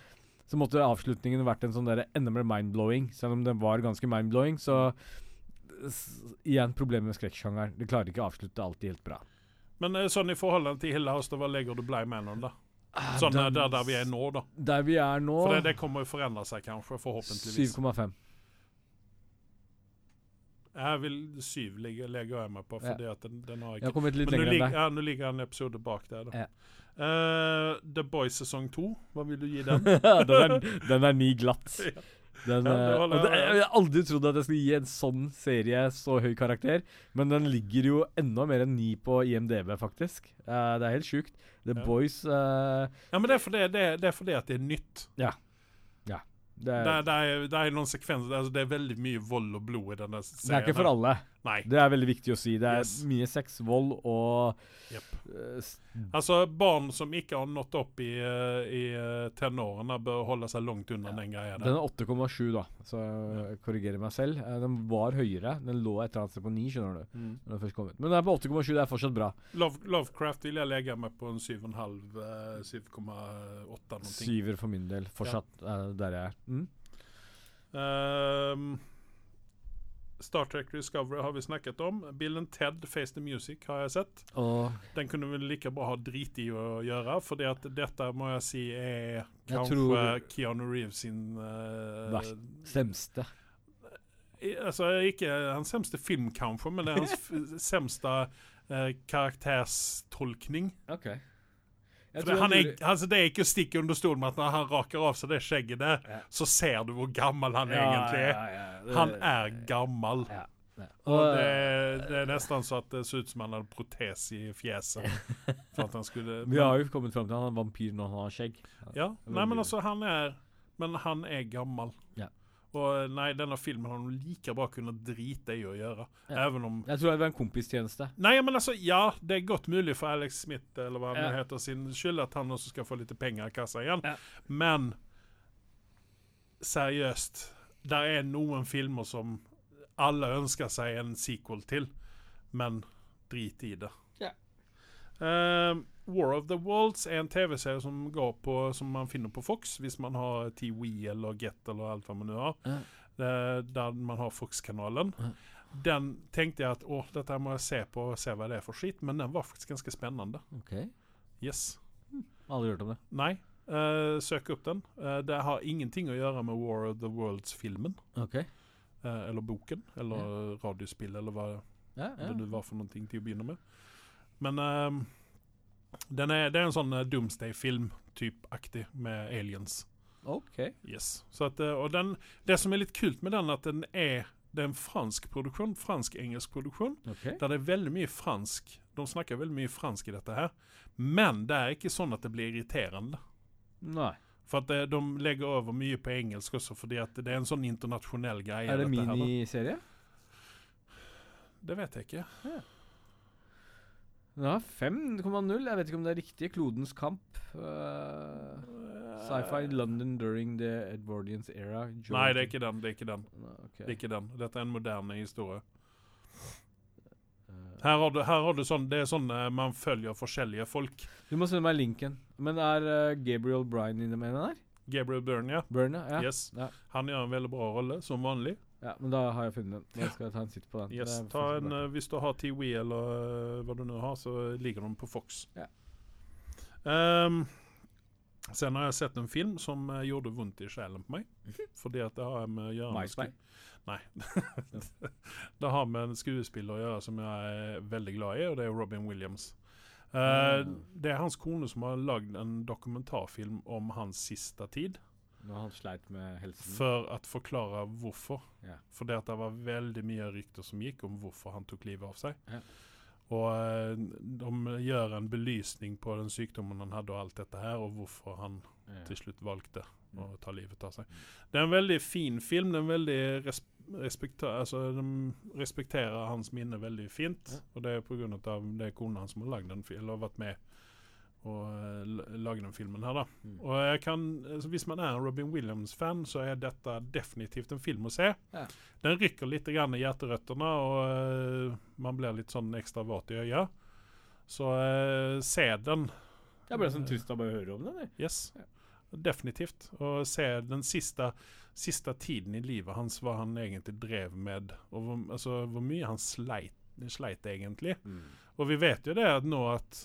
så måtte avslutningen vært en sånn der enda mer mind-blowing. Selv om den var ganske mind-blowing, så Igjen problemet med skrekksjangeren. De klarer ikke å avslutte alltid helt bra. Men eh, sånn i forhold til Hill House, hva legger du Bly Manon, da? Sånn Den- der, der vi er nå, da. Der vi er nå For det, det kommer jo forandre seg, kanskje, forhåpentligvis. 7,5. Jeg vil syv ligge, legger jeg meg på, Ja. at den, den har Jeg har kommet litt lenger enn deg. ja, nå ligger en episode bak der, da. Ja. Uh, The Boys sesong to, hva vil du gi den? den, er, den er ni glatt. Ja. Den, Ja, det eh, det, jeg. hadde har aldri trodd at jeg skulle gi en sånn serie så høy karakter, men den ligger jo enda mer enn ni på IMDb, faktisk. Uh, det er helt sjukt. The Ja. Boys uh, Ja, men det er fordi, det, det er fordi at det er nytt. det, er, Det, er- det, er, det er noen sekvenser altså Det er veldig mye vold og blod i denne det er ikke for alle. Nei. Det er veldig viktig å si. Det er Yes. mye sex, vold og yep. eh, Altså, barn som ikke har nådd opp i, eh, i eh, tenårene, bør holde seg langt unna den greia Den er 8,7, da, så jeg korrigerer meg selv. Den var høyere. Den lå et eller annet sted på 9, skjønner du. Mm. Når den først kom ut. Men den er på 8,7. Det er fortsatt bra. Love, Lovecraft vil jeg legge meg på en 7,5, eh, 7,8 noe. Syver for min del. Fortsatt eh, der jeg er. Mm. Ehm, Star Trek Discovery har vi snakket om. Bill Ted Face the Music har jeg sett. Og Den kunne vi like bra ha drit i å gjøre, at dette må jeg si er kanskje tror- Keanu Reeves sin uh, Semste. Altså ikke hans semste film kanskje, men det er hans semste uh, karakterstolkning. Okay. OK. For det, han er, altså det er ikke å stikke under stolen med at når han raker av seg det skjegget der, Ja. så ser du hvor gammel han egentlig er. Han er gammel. Ja. ja. Og Og, det, det er nesten så at det ser ut som han hadde protes i fjeset. For at han skulle vi har jo kommet fram til at han er vampyr når han har skjegg. Ja, nei, men altså, han er Men han er gammel. Ja. Og nei, denne filmen har han like bra kunnet drite i å gjøre. Ja. Even om Jeg tror det var en kompistjeneste. Nei, men altså, ja, det er godt mulig for Alex Smith eller hva han Ja. heter sin skyld at han også skal få litt penger i kassa igjen. Ja. Men seriøst, der er noen filmer som alle ønsker seg en sequel til, men drit i det. Yeah. Uh, War of the Worlds er en TV-serie som Som man finner på Fox hvis man har TV eller Get eller alt hva man nå har. Ja. Eh, der man har Fox-kanalen. Ja. Den tenkte jeg at å, dette må jeg se på og se hva det er for skitt, men den var faktisk ganske spennende. OK. Yes. Aldri hørt om det. Nei, eh, søk opp den. Uh, det har ingenting å gjøre med War of the Worlds-filmen. Okay. Uh, eller boken. Eller radiospill, eller hva Ja, ja. det var for noe til å begynne med. Men ehm, den er, det er en sånn uh, Doomsday-film-typ-aktig med aliens. OK. Yes. Så at, og den, det som er litt kult med den, at den er det er en fransk produksjon, fransk-engelsk produksjon, okay. der det er veldig mye fransk. De snakker veldig mye fransk i dette her. Men det er ikke sånn at det blir irriterende. Nei. For at eh, de legger over mye på engelsk også, fordi at det er en sånn internasjonell greie. Er det miniserie? Det vet jeg ikke. Ja, 5,0. Jeg vet ikke om det er riktig. Klodens kamp. Uh, Sci-fi London during the Edwardians era. Nei, det er ikke den. Det er ikke den. Okay. Det er ikke den. Dette er en moderne historie. Her har du, her har du sånn, det er sånn eh, man følger forskjellige folk. du må sende meg linken. Men er eh, Gabriel Bryan inne med den der? Gabriel Byrne, ja. Byrne? Ja. Yes. Ja. Han gjør en veldig bra rolle, som vanlig. ja. Men da har jeg funnet den. Jeg skal ta en sitt på den. Yes. Ta en, eh, hvis du har TV eller uh, hva du nå har, så ligger den på Fox. Ja. Um, sen har jeg sett en film som gjorde vondt i sjelen på meg. Mhm. Fordi at det har med å gjøre med Nei. det har med en skuespiller å gjøre som jeg er veldig glad i, og det er Robin Williams. Uh, Mm. Det er hans kone som har lagd en dokumentarfilm om hans siste tid. Når han sleit med helsen. For å forklare hvorfor. Ja. For det at det var veldig mye rykter som gikk om hvorfor han tok livet av seg. Ja. Og eh, de gjør en belysning på den sykdommen han hadde, og alt dette her, og hvorfor han Ja. til slutt valgte å Mm. ta livet av seg. Det er en veldig fin film. Det er en veldig res respekter, altså, de respekterer hans minne veldig fint. Ja. Og det er av det er kona hans som har lagd den, eller vært med og lage lagd den filmen her, da. Mm. Og jeg kan, altså, Hvis man er en Robin Williams-fan, så er dette definitivt en film å se. Ja. Den rykker litt grann i hjerterøttene, og uh, man blir litt sånn ekstra våt i øya. Så uh, se den. Jeg ble sånn trist av bare å høre om den. Yes. Ja. Definitivt. Og se den siste, siste tiden i livet hans, hva han egentlig drev med. Og hvor, altså, hvor mye han sleit, sleit egentlig. Og vi vet jo det at nå at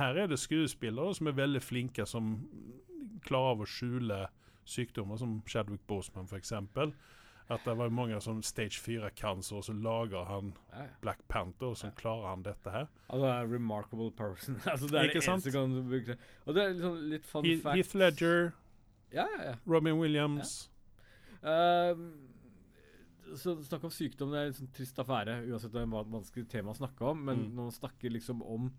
her er det skuespillere som er veldig flinke, som klarer av å skjule sykdommer, som Chadwick Boseman f.eks. At det var mange som stage 4-cancer, og så lager han. Black Panther, og så klarer han dette her. Altså, det er remarkable person. altså, det er Ikke det sant? eneste du bruke. Og det er liksom litt fun He- fact. Heath Ledger, Ja, ja, ja. Robin Williams. Ehm, så Snakk om sykdom, det er en sånn trist affære, uansett det er et vanskelig tema å snakke om. Men Mm. når man snakker liksom om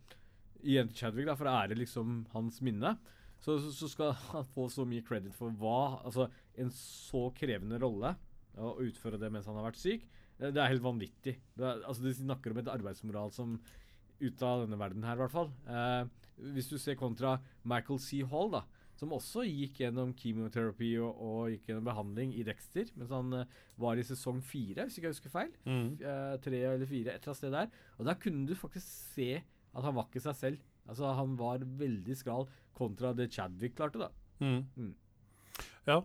igjen Chadwick, da, for det er det liksom hans minne, så, så, så skal han få så mye credit for hva Altså, en så krevende rolle, å utføre det mens han har vært syk, det det er helt vanvittig. Det er, altså, De snakker om et arbeidsmoral som ut av denne verden her, i hvert fall. Eh, hvis du ser kontra Michael C. Hall, da, som også gikk gjennom kemoterapi og, og gikk gjennom behandling i Dexter, mens han uh, var i sesong fire, hvis ikke jeg husker feil. Mm. Uh, tre eller fire, et eller annet sted der. Og da kunne du faktisk se at han var ikke seg selv. Altså, han var veldig skral kontra det Chadwick klarte, da. Mm. Mm. Ja.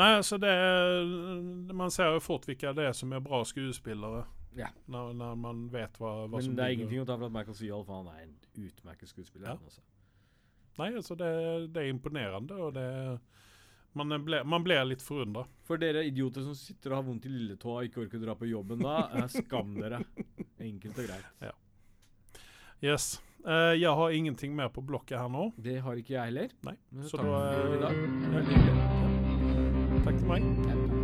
Nei, altså det er, Man ser jo fort hvilke det er som er bra skuespillere. Ja. Når, når man vet hva, hva Men som det er ingenting å ta fra at Michael C. For han er en utmerket skuespiller. Ja. Nei, altså det, det er imponerende, og det Man, ble, man blir litt forundra. For dere idioter som sitter og har vondt i lilletåa og ikke orker å dra på jobben da, eh, skam dere. Enkelt og greit. Yes. Uh, jeg har ingenting mer på blokket her nå. Det har ikke jeg heller. Nei, så takk da, for i dag. ja. Takk til meg. Ja.